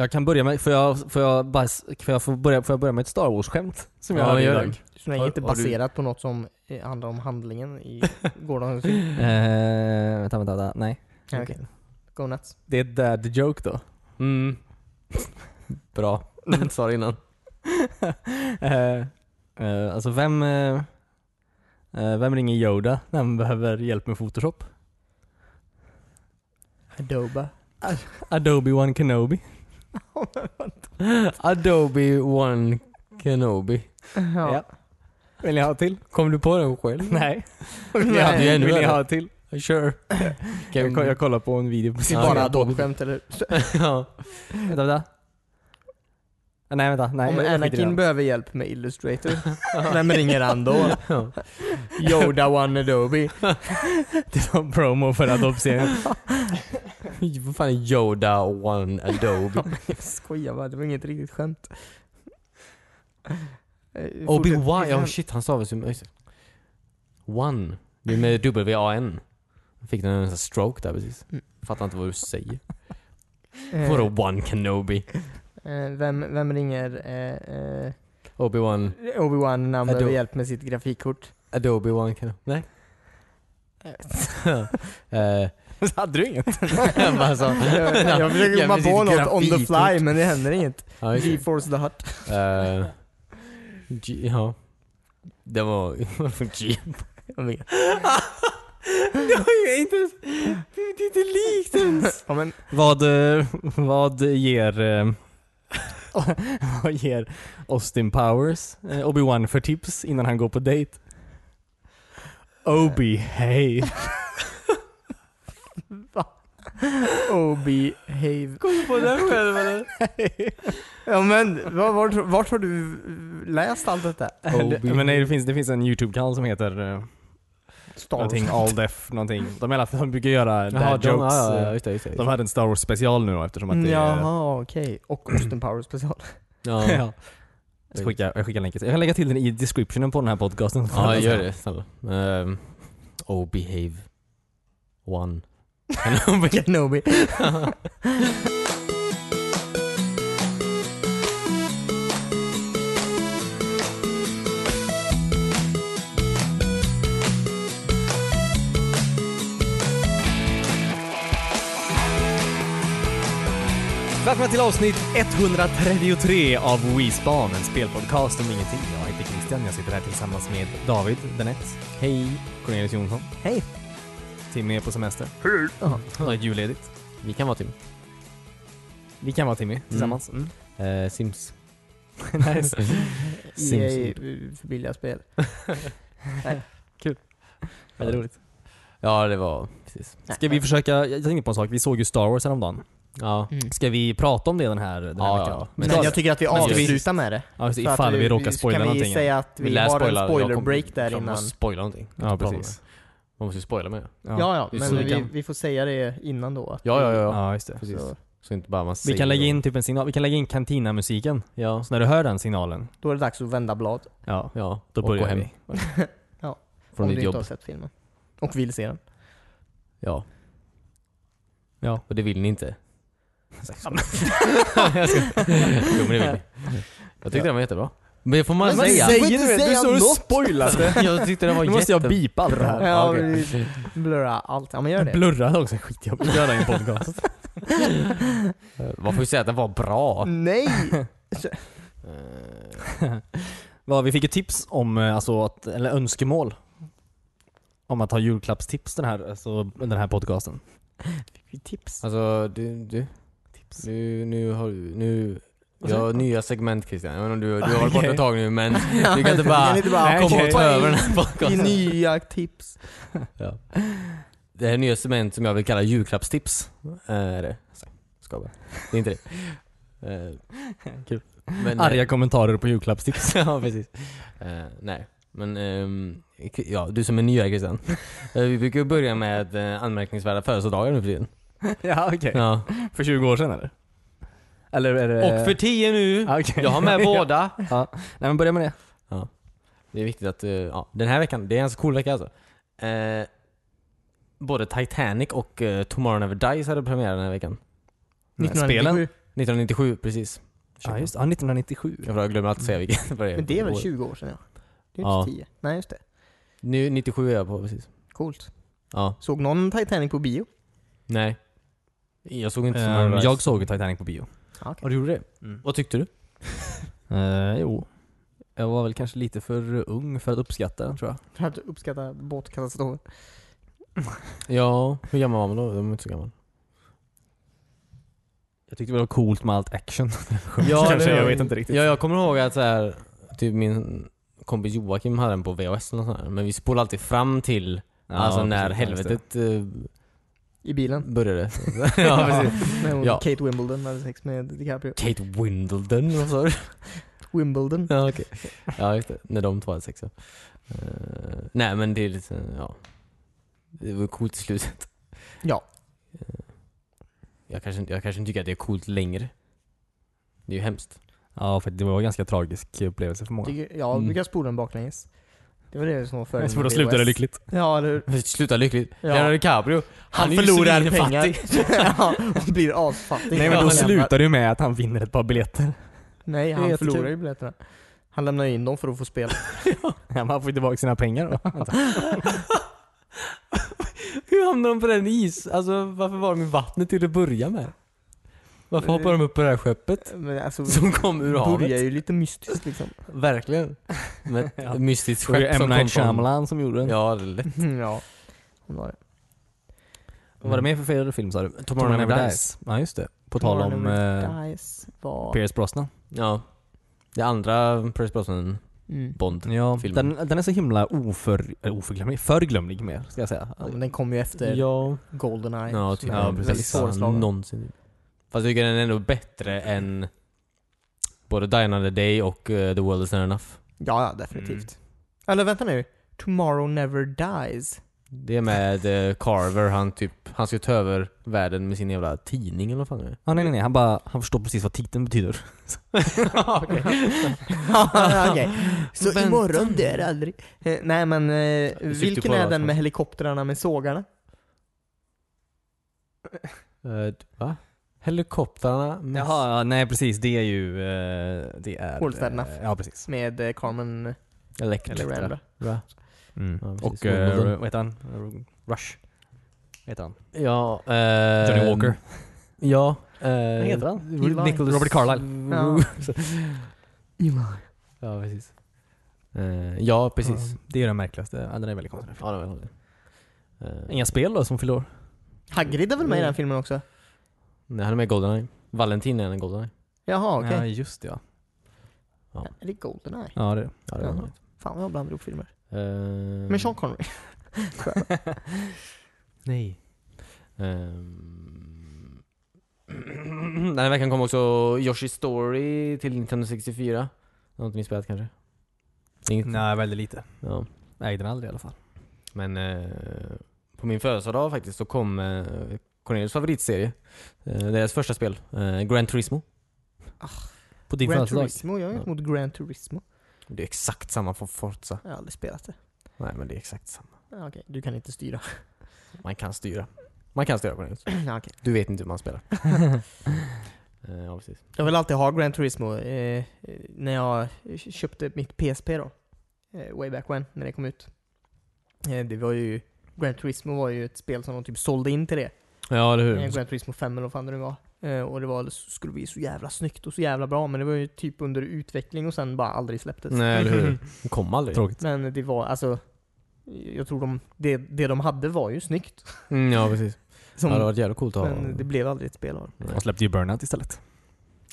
Jag kan börja med, får jag, får jag, bara, får jag, få börja, får jag börja med ett Star Wars-skämt? Som jag Ja, gör idag. länge Har- inte har du- baserat på något som eh, handlar om handlingen i gårdagens film. Eh, vänta, vänta, vänta. Nej. Ja, okej. Go nuts. Det är dad joke då. Mm. Bra. Du sa det innan. eh, eh, alltså vem, eh, vem ringer Yoda när man behöver hjälp med Photoshop? Adobe. Adobe One Kenobi. Adobe One Kenobi. Ja. Ja. Vill ni ha till? Kom du på den själv? Nej. Hade ju ännu Vill ni ha till? Sure. Jag, jag kollar på en video på Det är bara. Adobe-skämt eller? ja. Vänta, vänta. Nej vänta, nej. Om Anakin behöver hjälp med Illustrator, vem ringer han då? Yoda One Adobe. Det var promo för Adobe-serien. Vad fan är Yoda One Adobe? Jag skojar bara, det var inget riktigt skämt. Eh, Obi-Wan, ja shit han stavas ju... just det. One. Det är med W-A-N. Fick den en stroke där precis. Mm. Fattar inte vad du säger. Eh, Vadå One Kenobi? eh, vem, vem ringer eh, eh, Obi-Wan, Obi-Wan när han behöver hjälp med sitt grafikkort? Adobe One Kenobi? Nej? Eh, Hade du inget? jag bara så. jag, jag försöker komma på något on the fly men det händer inget. Ja, det. GeForce the Hut. Eh, G- ja. Det var... G? Jag vet. Det var ju inte ens... Det är inte likt ens. Ja, men, Vad, eh, vad ger... eh, vad ger Austin Powers eh, Obi-Wan för tips innan han går på dejt? Obi, hej. Obi Have. Kom på den själv eller? Ja men, vart, vart, vart har du läst allt detta? Obi. Men nej, det finns, det finns en YouTube-kanal som heter eh, Star någonting all deaf någonting. De, är, alla- de brukar göra dad de, jokes. ja, ja, eh, just det, just det. De hade en Star Wars special nu då eftersom att det är... Jaha, okej. Och Austin Powers special. Ja, ja. Jag skickar, jag skickar länken. Jag kan lägga till den i descriptionen på den här podcasten. ja gör det snälla. Um, oh, behave. One. Kenobi. Kenobi. Välkomna till avsnitt 133 av WeSpan, en spelpodcast om ingenting. Jag heter Christian, jag sitter här tillsammans med David Danett. Hej! Cornelius Jonsson. Hej. Timmy är på semester. Jaha. Han har julledigt. Vi kan vara Tim. Vi kan vara Timmy tillsammans. Mm. Eh, Sims. nice. EA för billiga spel. Väldigt roligt. Ja, det var precis. Ska vi försöka, jag tänkte på en sak, vi såg ju Star Wars häromdagen. Ja. Mm. Ska vi prata om det den här, den här Ja, veckan? ja. Men Ska- jag tycker att vi Men ska vi- avslutar med det. Ja, just det, Så att ifall vi råkar spoila Kan vi någonting. säga att vi, lär har spoila. en Jag spoiler break där Jag innan? måste spoila någonting. Ja, precis. Man måste ju spoila med. Ja, ja, Just men så vi, kan- vi får säga det innan då. att Ja, ja, ja. Ja, just det. Precis. Så, Så inte bara man Vi kan lägga in typ en signal, vi kan lägga in Cantina-musiken. Ja. Så när du hör den signalen, då är det dags att vända blad. ja, Ja. då och börjar gå hem. vi. Från om ditt du jobb. inte har sett filmen. Och vill se den. Ja. Ja. Och det vill ni inte. jag. Jo men det vill ni. Jag tyckte Ja. den var jättebra. Men det får man Men vad säga. säger du? Du står och spoilat det. jag tyckte den var Nu måste jag bipa allt det här. Ja, vi blurra allt. Ja men gör det. Blurra också, skitjobbigt att göra i en podcast. Man får ju säga att den var bra. Nej! Eh, vi fick ett tips om, eh, alltså, att, eller önskemål om att ha julklappstips den här, alltså, den här podcasten. Tips. Alltså du, du, Tips. nu, nu har du, nu jag har nya segment Christian. Jag vet inte om du, du har varit borta ett tag nu men du kan inte bara inte bara komma och ta över den här I podcasten. nya tips. Ja. Det här är nya segment som jag vill kalla julklappstips. Eh, Är det? Ska bara. Det är inte det. Eh, Kul. Men, eh, Arga kommentarer på julklappstips. ja, precis. Eh, nej, men ehm, ja, du som är ny här Christian. Eh, vi brukar börja med uh, anmärkningsvärda födelsedagar nu för tiden. ja, okej. Ja. För 20 år sedan eller? Eller är det... Och för 10 nu. Ja, okej. Jag har med båda. Ja. Nej men börja med det. Det är viktigt att, eh, ja, den här veckan, det är en ganska cool vecka alltså. Eh, både Titanic och uh, Tomorrow Never Dies hade premiär den här veckan. Spelen? 1997. 1997, precis. Ja just ja, 1997. Jag glömmer alltid säga vilket vad det är. Men det är väl år. 20 år sedan ja. Det är Ja. inte 10. Nej just det. Nu, 97 är jag på precis. Coolt. Ja. Såg någon Titanic på bio? Nej. Jag såg inte Sunrise. jag såg Titanic på bio. Ja, okej. Ja, du gjorde det? Mm. Vad tyckte du? Eh, jo. Jag var väl kanske lite för ung för att uppskatta den tror jag. För att uppskatta båtkatastrofer. Ja, hur gammal var man då? Jag var inte så gammal. Jag tyckte det var coolt med allt action. Ja, kanske, jag vet inte riktigt. Ja, jag kommer ihåg att så här, typ min kompis Joakim hade den på VHS sånt här. Men vi spolade alltid fram till Ja, alltså när helvetet eh, I bilen. började. ja, precis. När hon, Ja. Kate Wimbledon hade sex med DiCaprio. Kate Wimbledon, vad sa du? Wimbledon. Ja, okej. Ja, just det. När de två hade sex, ja. Eh, nej, men det är lite, ja. Det var coolt i slutet. Ja. Jag kanske, jag kanske inte tycker att det är coolt längre. Det är ju hemskt. Ja, för det var en ganska tragisk upplevelse för många. Tycker, ja, Mm. vi kan spola den baklänges. Det var det som var fördelen Så då med slutade lyckligt. Ja, eller hur? Sluta lyckligt. Ja. Leonardo DiCaprio, Han, han, förlorar pengar. ja, och blir asfattig. Nej men Han då slutar det ju med att han vinner ett par biljetter. Nej, han jättekul. förlorar ju biljetterna. Han lämnar in dem för att få spela. Ja, men han får ju tillbaka sina pengar då. Hur hamnade de på den is? Alltså varför var de i vattnet till att börja med? Varför hoppade de upp på det här skeppet? Men alltså, Som kom ur börjar havet? ju lite mystiskt liksom. Verkligen. Med ett Ja. mystiskt Det var ju skepp M. som kom Night från... Shyamalan som gjorde den. Ja, det är lätt. ja, hon var det. Vad var det mer för fel film sa du? Tomorrow Never Dies. Ja just det. På tal om eh, Dies var... Pierce Brosnan. Ja. Det andra Pierce Brosnan Mm. Bond. Ja, Filmen. den, den är så himla oför, äh, oförglömlig, förglömlig mer ska jag säga. Ja, men den kom ju efter Ja. Goldeneye. Ja, som typ. är Ja, väldigt precis. svårslagen. Någonsin. Fast jag tycker den är ändå bättre än både Die Another Day och eh, The World Is Not Enough. Ja, ja, definitivt. Eller vänta nu. Tomorrow Never Dies. Det är med eh, Carver, han typ, han ska ta över världen med sin jävla tidning eller vad fan det är. Ja, nej nej nej, han bara, han förstår precis vad titeln betyder. Okej. Så Vänta imorgon dör aldrig. Eh, nej men, eh, vilken på är den med helikoptrarna med sågarna? Uh, va? Helikoptrarna med... Jaha, ja, nej precis, det är ju, eh, det är... All Enough. eh, Ja precis. Med eh, Carmen Elektra. Miranda. Va? Mm. Ja, precis. och, eh, vad heter han? Rush. Heter han? Ja, eh, Johnny Walker. Ja. Eh, Vad heter han? Eli. Nicholas... Robert Carlyle. Ja. ja, precis. Eh, ja, precis. Ja, det är den märkligaste, ja, den är väldigt konstig. Ja, det var det. Eh, Inga spel då som fyller år? Hagrid är väl med i den filmen också? Nej, han är med i Goldeneye. Valentin är en Goldeneye. Jaha, okej. Ja just det, ja. Ja. Är det Goldeneye? Ja det är det. Ja, det var Jaha. Fan vad jag blandar ihop filmer. Eh, Med Sean Connery. Nej. Ehm, Den här veckan kom också Yoshi Story till Nintendo 64. Har inte ni spelat kanske? Inget? Nej, väldigt lite. Ja. Nej, den aldrig i alla fall. Men eh, på min födelsedag faktiskt så kom eh, Cornelius favoritserie. Eh, deras första spel, eh, Gran Turismo. På din Gran? Turismo, jag har Ja. mot Gran Turismo. Det är exakt samma från Forza. Jag har aldrig spelat det. Nej men det är exakt samma. Okej, du kan inte styra. Man kan styra. Man kan styra Cornelius. okej. Du vet inte hur man spelar. Eh, ja precis. Jag vill alltid ha Gran Turismo. Eh, när jag köpte mitt PSP då. Eh, way back when, när det kom ut. Eh, det var ju... Gran Turismo var ju ett spel som de typ sålde in till det. Ja eller hur? Gran Turismo 5 eller vad fan det nu var. Eh, och det var, skulle bli så jävla snyggt och så jävla bra, men det var ju typ under utveckling och sen bara aldrig släpptes. Nej eller hur? Det kom aldrig. Tråkigt. Men det var alltså... Jag tror de, det, det de hade var ju snyggt. Mm, ja precis. Som, Ja, det hade varit jävligt coolt att ha. men det blev aldrig ett spel av det. De släppte ju Burnout istället.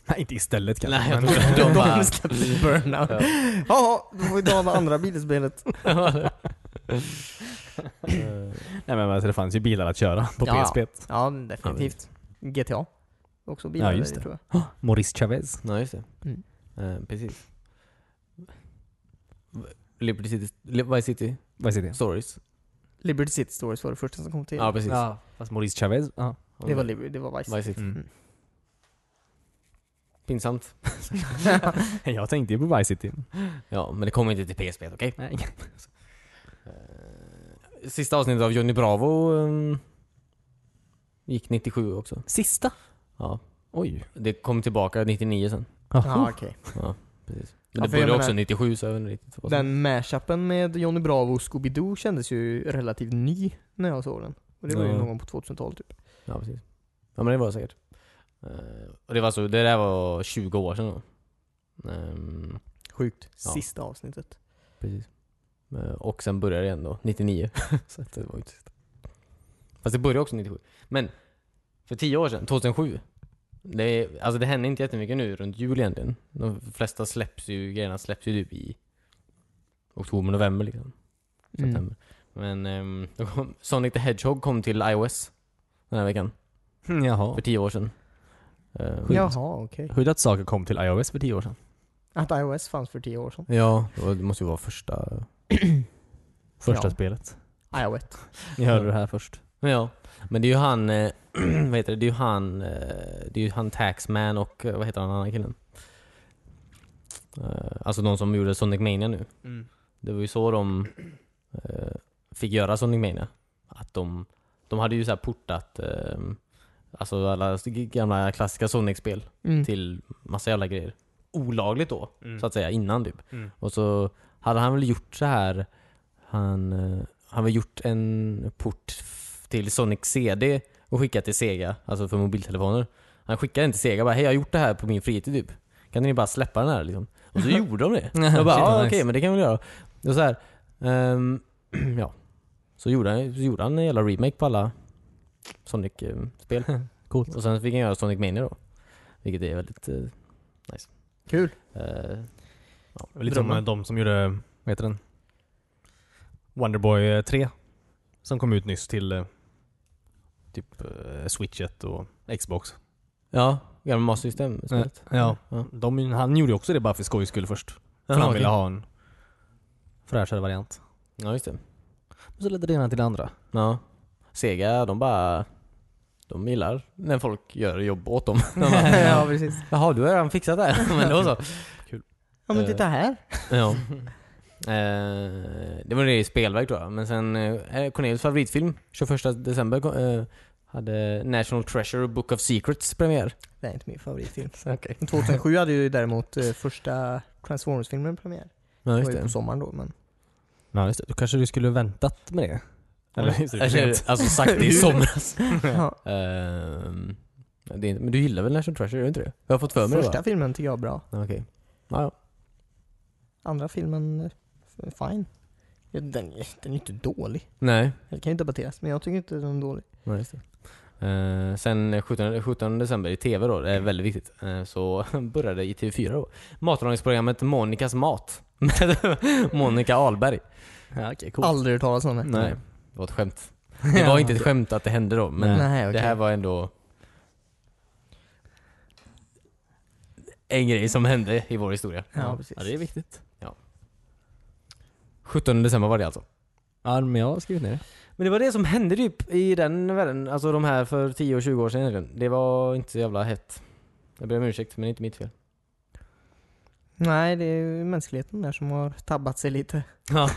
Nej, inte istället kanske. Nej, jag men- De, de bara... släppte Burnout. Ja. Jaha, då får vi ta det andra bilspelet. Nej men alltså, det fanns ju bilar att köra på Ja. PSP. Ja, definitivt. GTA. Också bilar, Ja, just det. tror jag. Maurice Chavez. Ja just det. Mm. Eh, precis. Liberty City, Vice City heter det? Stories. Liberty City Stories var det första som kom till. Ja precis. Ja, fast Maurice Chavez, ja. det var Liberty, det var Vice. Vice City. Mm. Pinsamt. Jag tänkte ju på Vice City. Ja, men det kommer inte till PSP, okej? Nej. Sista avsnittet av Johnny Bravo ehm, gick 97 också. Sista? Ja. Oj. Det kom tillbaka 99 sen. Ja, okej. Precis. Ja, Men det för jag började menar- också 97 så jag vet inte riktigt vad som- Den mashupen med Johnny Bravo och Scooby-Doo kändes ju relativt ny när jag såg den. Och det var ju Ja. någon gång på 2000-talet typ. Ja precis. Ja men det var det säkert. Eh, och det var så, det där var 20 år sedan då. Ehm, Sjukt. Ja. Sista avsnittet. precis. Eh, och sen började det igen då, 99. så det var inte. Fast det började också 97. Men, för 10 år sedan, 2007. Det, alltså det händer inte jättemycket nu runt jul egentligen. De flesta släpps ju, grejerna släpps ju typ i oktober, november liksom. Mm. September. Men ehm, då kom, Sonic the Hedgehog kom till iOS den här veckan. Jaha. För 10 år sedan. Eh, Jaha, okej. Hur att saker kom till iOS för tio år sedan. Att iOS fanns för 10 år sedan. Ja, det måste ju vara första... Första Ja. spelet. iOS. Ni hörde det här först. Ja, men det är ju han, eh, vad heter det, det är ju han, eh, det är ju han Taxman och, eh, vad heter han andra killen? Eh, alltså de som gjorde Sonic Mania nu. Det var ju så de eh, fick göra Sonic Mania. Att de, de hade ju så här portat, eh, alltså alla gamla klassiska Sonic-spel Mm. till massa jävla grejer. Olagligt då, Mm. så att säga, innan typ. Mm. Och så hade han väl gjort så här han, eh, han väl gjort en port till Sonic CD och skickat till Sega, alltså för mobiltelefoner. Han skickade till Sega bara hej jag har gjort det här på min fritid typ. Kan ni bara släppa den här liksom? Och så gjorde de det. Jag bara vad okej nice. men det kan vi göra. Och så här, ehm, ja. Så gjorde, han, så gjorde han en jävla remake på alla Sonic-spel. Coolt. Och sen fick han göra Sonic Mania då. Vilket är väldigt eh, Kul. Eh, Lite som eh, de som gjorde, vad heter den? Wonderboy eh, 3. Som kom ut nyss till eh, typ eh, Switchet och Xbox. Ja, gamla Master System-spelet. Ja. Ja. De, han gjorde ju också det bara för skojs skull först. För Jaha, han ville ha en fräschare variant. Ja, just det. Men så ledde det ena till det andra. Ja. Sega, de bara... De gillar när folk gör jobb åt dem. De bara, ja, precis. Jaha, du har redan fixat det här. Men då så. Ja men Eh. titta här. Ja. Eh, det var det i spelverk tror jag. Men sen, eh, Cornelius favoritfilm, 21 december, hade National Treasure och Book of Secrets premiär. Det är inte min favoritfilm. Okej. 2007 hade ju däremot första Transformers-filmen premiär. Ja, Det just var ju det. på sommaren då men... Ja just det. Då kanske du skulle väntat med det. Eller det, alltså sagt det i somras. Ja. Ehm, det är, inte- men du gillar väl National Treasure, gör du inte det? Jag har fått för mig Första det va? filmen tycker jag är bra. Okej. Ja, ja. Andra filmen, eh, fine. Den, är- den är inte dålig. Nej. Det kan ju debatteras, men jag tycker inte den är dålig. Nej, just det. Eh, sen 17, 17 december i TV då, det är väldigt viktigt, eh, så började i TV4 då. Matlagningsprogrammet Monikas mat. Med Monica Ahlberg. Ja, okej, coolt. Aldrig hört talas om det. Nej, det var ett skämt. Det var inte ett skämt att det hände då, men Nej, okej. det här var ändå en grej som hände i vår historia. Ja, precis. Ja, det är viktigt. 17 december var det alltså. Ja, men jag har skrivit ner det. Men det var det som hände typ i den världen, alltså de här för 10 och 20 år sedan egentligen. Det var inte så jävla hett. Jag ber om ursäkt, men det är inte mitt fel. Nej, det är ju mänskligheten där som har tabbat sig lite. Ja.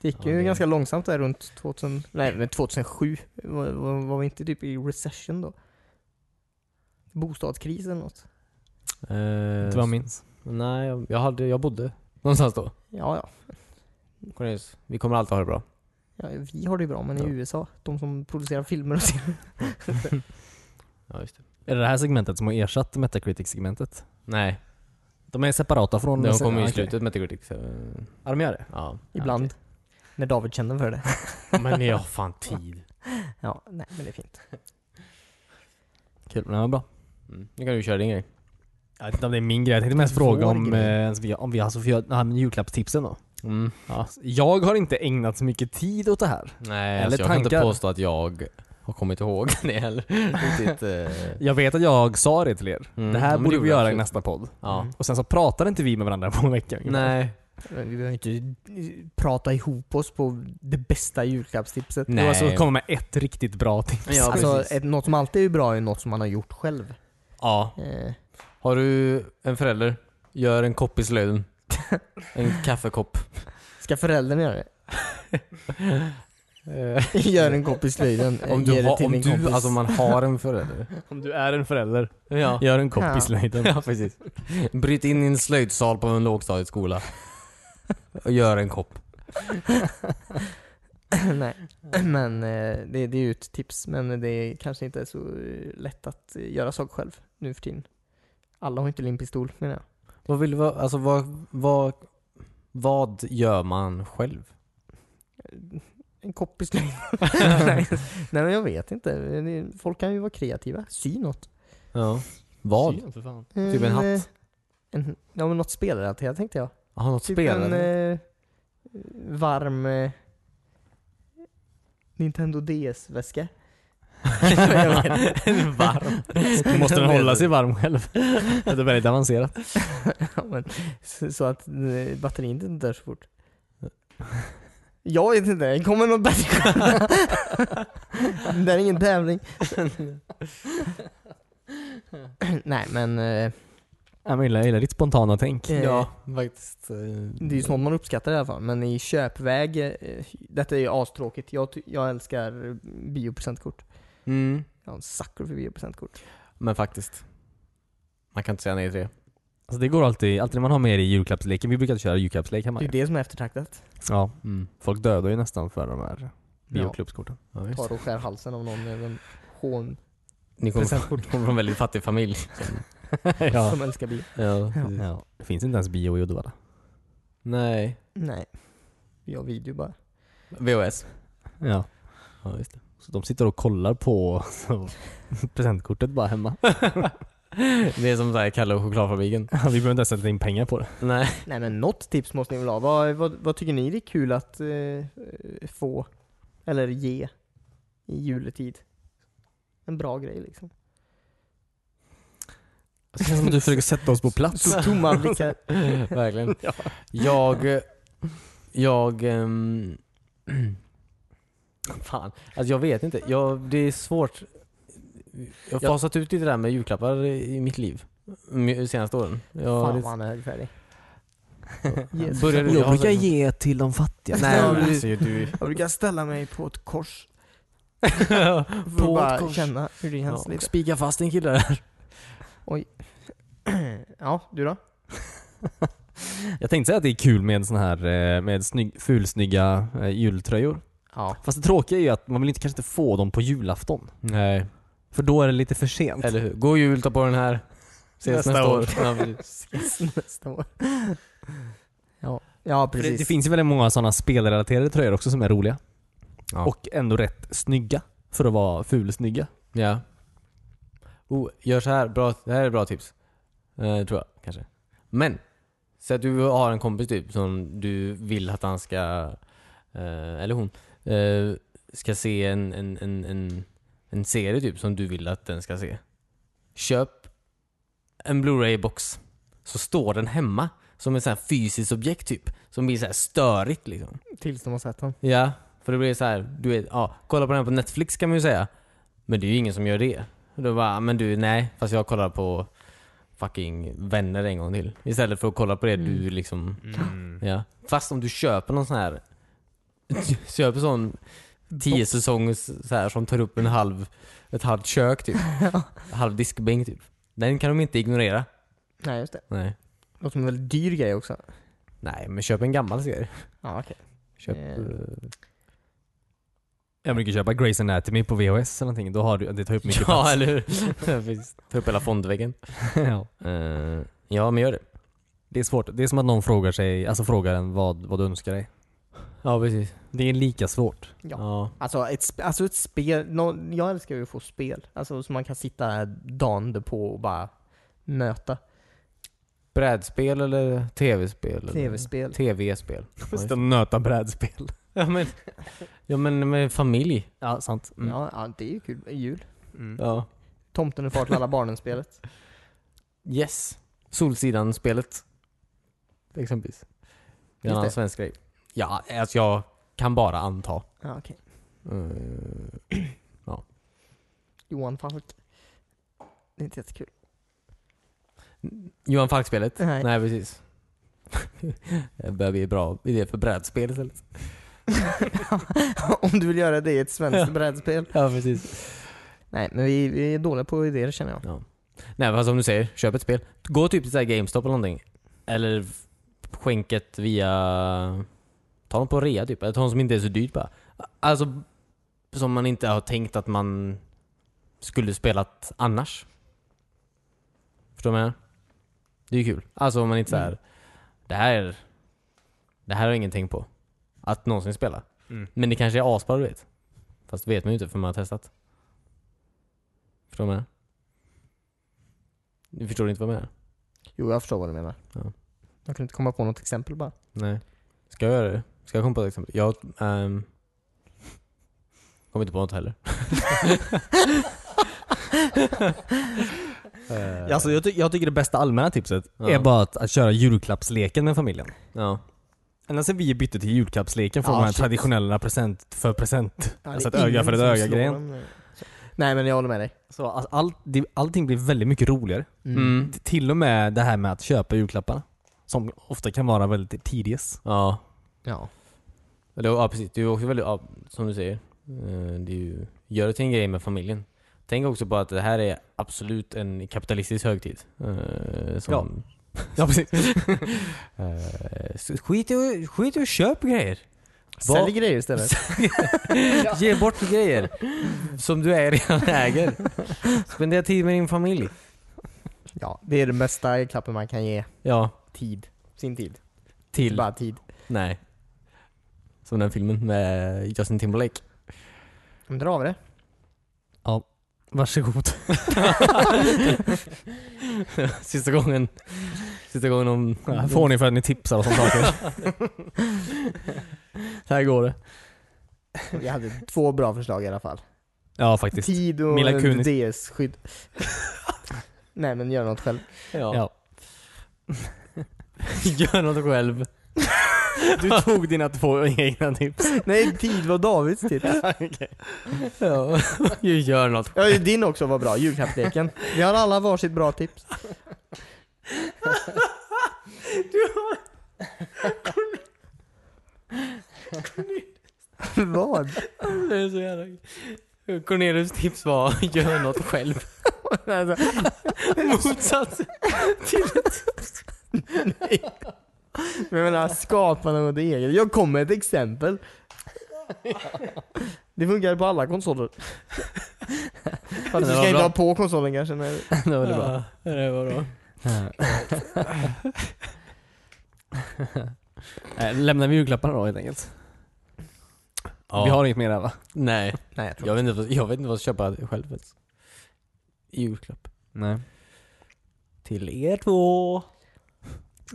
Det gick Ja, ju det- ganska långsamt där runt 2000, nej, men 2007. Var, var, var vi inte typ i recession då? Bostadskris eller något? Eh, Inte vad jag minns. Nej, jag, jag, hade, jag bodde någonstans då. Ja, ja. Cornelius, vi kommer alltid ha det bra. ja vi har det ju bra, men Ja. i USA, de som producerar filmer och serier. Ja, just det. Är det det här segmentet som har ersatt Metacritic-segmentet? Nej, De är separata från... de kommer i slutet med Metacritic. så, Ja, de gör det? Ja. Ibland. När David känner för det. Men jag har fan tid. Ja, nej men det är fint. Kul, men det var bra. Mm. Nu kan du köra din grej. Jag vet inte om det är min grej. Jag tänkte mest fråga om, eh, vi, om vi alltså får göra med julklappstipsen då. Mm. Ja. Jag har inte ägnat så mycket tid åt det här. Nej, Eller alltså, jag kan inte tankar. påstå att jag har kommit ihåg det heller. Riktigt, eh, Jag vet att jag sa det till er. Mm, Det här ja, borde det vi göra i nästa podd. ja. Och sen så pratade inte vi med varandra på en vecka ungefär. Nej. Vi behöver inte prata ihop oss på det bästa julklappstipset. Det Nej. var så komma med ett riktigt bra tips. Ja, alltså, ett, något som alltid är bra är något som man har gjort själv. Ja. Eh, Har du en förälder, gör en kopp i slöjden. En kaffekopp. ska föräldern göra det? Gör en kopp i slöjden. om du, det har, om du, kompis. alltså man har en förälder. Om du är en förälder, Ja. gör en kopp Ja. i slöjden. ja, precis. Bryt in i en slöjdsal på en lågstadieskola. Och gör en kopp. Nej, men eh, det, det är ju ett tips. Men det är kanske inte är så eh, lätt att eh, göra saker själv nu för tiden. Alla har inte limpistol menar jag. Vad vill du vara, alltså vad, vad, vad gör man själv? En slöjden. Nej, nej men jag vet inte. Folk kan ju vara kreativa. Sy något. Ja. Vad? Syn, för fan. Typ en hatt? eh, En, ja men något spelrelaterat tänkte jag. Har något Typ spelare? en eh, varm eh, Nintendo DS-väska. Varm. Måste den hålla sig varm själv. Det är väldigt avancerat. Ja, men, så, så att eh, batteriet inte dör så fort. Jag vet inte, kommer något bättre? det är ingen tävling. Nej men, eh, Jag gillar, jag gillar ditt spontana tänk. eh, Ja, faktiskt. eh, det är ju sånt man uppskattar i alla fall. Men i köpväg, eh, detta är ju astråkigt. Jag, ty- jag älskar biopresentkort. Mm. Jag är en sucker för biopresentkort. Men faktiskt. Man kan inte säga nej till det. Alltså det går alltid, alltid när man har med det i julklappsleken. Vi brukar köra julklappslek hemma. Det är ju det som är eftertraktat. Ja. Mm. Folk dödar ju nästan för de här bioklubbskorten. Ja, visst. tar och skär halsen av någon med en hån Ni kommer från en väldigt fattig familj. ja. som älskar bio. Ja, Ja. precis. ja. Det finns inte ens bio i Uddevalla. Nej. Nej. Vi har video bara. VHS. Ja. Ja, just det. Så de sitter och kollar på så, presentkortet bara hemma. Det är som såhär Kalle och chokladfabriken. Vi behöver inte ens sätta in pengar på det. Nej. Nej men något tips måste ni väl ha. Vad, vad, vad tycker ni det är kul att eh, få, eller ge, i juletid? En bra grej liksom. Det känns som att du försöker sätta oss på plats. Så tomma blickar. Verkligen. Ja. Jag... Jag... ehm, fan. Alltså jag vet inte. Jag, det är svårt. Jag har Ja. fasat ut lite där med julklappar i mitt liv. De senaste åren. Jag, Fan vad han är högfärdig. Jesus. Började- Jag har brukar ge till de fattiga. Nej, Ja, du- alltså, du... Jag brukar ställa mig på ett kors. På att ett bara kors. känna hur det Ja, känns och lite. spika fast en kille där. Ja, du då? Jag tänkte säga att det är kul med såna här eh, med snygg, fulsnygga eh, jultröjor. Ja. Fast det tråkiga är ju att man vill inte, kanske inte få dem på julafton. Nej. För då är det lite för sent. Eller hur? God jul, ta på den här. Ses Nästa nästa, år. år. Ja. Ses nästa år. Ja, ja precis. det, det finns ju väldigt många sådana spelrelaterade tröjor också som är roliga. Ja. Och ändå rätt snygga. För att vara fulsnygga. Ja. Oh, gör så här. Bra, det här är bra tips. Eh, tror jag, kanske. Men. Så att du har en kompis typ som du vill att han ska, eh, eller hon, eh, ska se en, en, en, en, en serie typ som du vill att den ska se. Köp en Blu-ray-box. Så står den hemma. Som ett här fysiskt objekt typ. Som blir så här störigt liksom. Tills de har sett den. Ja, för det blir så här, du vet, ja, kolla på den på Netflix kan man ju säga. Men det är ju ingen som gör det. Och Då bara, men du, nej, fast jag kollar på fucking vänner en gång till. Istället för att kolla på det Mm. du liksom, ja. Fast om du köper någon sån här, köper sån 10 säsongs så här som tar upp en halv, ett halvt kök typ. halv diskbänk typ. Den kan de inte ignorera. Nej, just det. Nej. Låter som en väldigt dyr grej också. Nej, men köp en gammal serie. Ja, okej. Köp, Eh. eh, Jag brukar köpa Grey's Anatomy på VHS eller någonting. Då har du, det tar upp mycket ja, plats. eller hur? Precis. Ta upp hela fondväggen. ja. Eh, ja, men gör det. Det är svårt. Det är som att någon frågar sig, alltså frågar en vad, vad du önskar dig. Ja, precis. Det är lika svårt. Ja. Ja. Alltså ett, sp- alltså ett spel, nå jag älskar ju att få spel. Alltså så man kan sitta dagen på och bara nöta. Brädspel eller tv-spel? eller- Tv-spel. TV-spel. Just och nöta brädspel. ja, men, ja, men med familj. Ja, sant. Mm. Ja, ja, det är ju kul. Jul. Mm. Ja. Tomten är far till alla barnen-spelet. Yes. Solsidan-spelet. Exempelvis. Det är en Just annan det. svensk grej. Ja, alltså jag kan bara anta. Ja, okej. Eh, Johan Falk. Det är inte jättekul. Johan Falk-spelet? Nej. Nej, precis. det börjar bli bra idé för brädspel istället. Om du vill göra det i ett svenskt brädspel. Ja, precis. Nej, men vi, vi är dåliga på idéer känner jag. Ja. Nej, men som du säger, köp ett spel. Gå typ till så här GameStop eller någonting. Eller skänk ett via... Ta dem på rea typ. Eller ta dem som inte är så dyrt bara. Alltså, som man inte har tänkt att man skulle spelat annars. Förstår du vad jag menar? Det är ju kul. Alltså om man inte såhär, det här Det här har jag ingenting på. Att någonsin spela. Mm. Men det kanske är asbra du vet. Fast det vet man ju inte för man har testat. Förstår du vad jag menar? Du förstår inte vad jag menar? Jo, jag förstår vad du menar. Ja. Jag kunde inte komma på något exempel bara. Nej. Ska jag göra det? Ska jag komma på ett exempel? Jag ehm, kommer inte på något heller. Eh, Alltså, jag, ty- jag tycker det bästa allmänna tipset Ja. är bara att, att köra julklappsleken med familjen. ja. Ända sen vi bytte till julklappsleken från Ja, de här shit. traditionella present för present. Ja, alltså ett öga för ett som öga slår grejen. dem. Nej men jag håller med dig. Så alltså, all, det, allting blir väldigt mycket roligare. Mm. T- Till och med det här med att köpa julklapparna. Som ofta kan vara väldigt tedious. Ja. Ja. Eller, ja precis, det är också väldigt, ja, som du säger. eh, Det är ju, gör det till en grej med familjen. Tänk också på att det här är absolut en kapitalistisk högtid. eh, som, Ja. Ja precis. Eh, skit i skit i och köp grejer. Sälj grejer istället. Ge bort grejer som du är redan äger. Spendera tid med din familj. Ja, det är den bästa klappen man kan ge. Ja, Tid. Sin tid. till... Bara tid. Nej. Som den filmen med Justin Timberlake. Men drar vi det. Varsågod. Sista gången. Sista gången om... Ja, får ni för att ni tipsar och sånt saker. Så här går det. Vi hade två bra förslag i alla fall. Ja faktiskt. Tid och Mila ett Kunis. DS-skydd. Nej men gör något själv. Ja. Ja. Gör något själv. Du tog dina två egna tips. Nej, tid var Davids tips. Ja. Gör något Ja, din också var bra, julklappsleken. Vi har alla varsitt bra tips. Vad? Det är så jävla... Cornelius tips var gör något själv. Alltså, Motsats till men jag menar, skapa något eget. Jag kom med ett exempel. Det funkar på alla konsoler. Du ska inte ha på konsolen kanske. Nej. det var det bra. Ja, det var bra. Nej, Lämnar vi julklapparna då helt enkelt? Ja. Vi har inget mer där va? Nej, Nej, jag tror jag vet inte, vad- jag vet inte vad jag ska köpa själv ens. I julklapp. Nej. Till er två.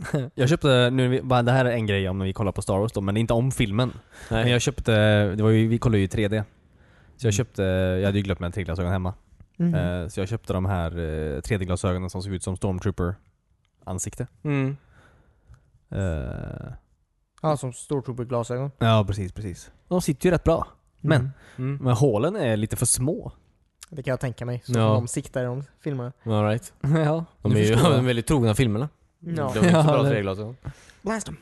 Jag köpte, nu, är vi- bara, det här är en grej om när vi kollar på Star Wars då, men det är inte om filmen. Men jag köpte, det var ju, vi kollade ju i 3D. Så jag köpte, jag hade ju glömt mina 3D-glasögon hemma. Mhm. Eh, Så jag köpte de här eh, 3D-glasögonen som såg ut som Stormtrooper-ansikte. Mm. Eh, Ja, som Stortrooper-glasögon. Ja, precis, precis. De sitter ju rätt bra. Men, Mm. Mm. men hålen är lite för små. Det kan jag tänka mig. Så Ja. de siktar i de filmerna. All right. ja, De är ju väldigt trogna filmerna. Ja. De är inte Ja, så bra eller- treglasögon. Blast dem.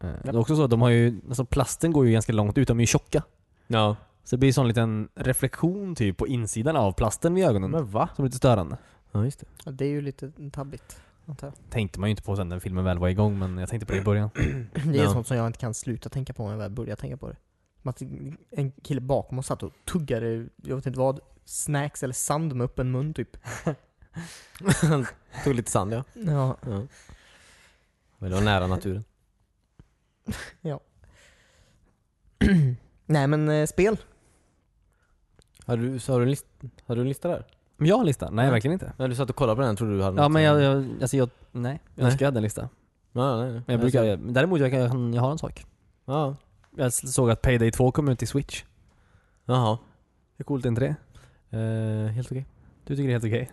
Eh, Det är också så att de har ju, alltså plasten går ju ganska långt ut, de är ju tjocka. Ja. Så det blir en sån liten reflektion typ på insidan av plasten vid ögonen. Men va? Som är lite störande. Ja, just det. Ja, det är ju lite tabbigt. antar jag. Tänkte man ju inte på sen när filmen väl var igång, men jag tänkte på det i början. Det är Ja. sånt som jag inte kan sluta tänka på när jag väl börjar tänka på det. Som Att en kille bakom oss satt och tuggade, jag vet inte vad, snacks eller sand med öppen mun typ. Tog lite sand ja. Ja. ja. Vill vara nära naturen. Nej men eh, spel. Har du, så har du, en list, har du en lista där? Men jag har en lista? Nej, Ja. verkligen inte. När du satt och kollade på den trodde du hade Ja något men jag, jag alltså jag, nej. Jag Nej. önskar jag hade en lista. Ja, nej, nej. Men jag brukar, däremot jag, kan, jag, kan- jag har en sak. Ja. Jag såg att Payday 2 kom ut i Switch. Jaha. Hur coolt är inte det? Eh, helt okej. Du tycker det är helt okej?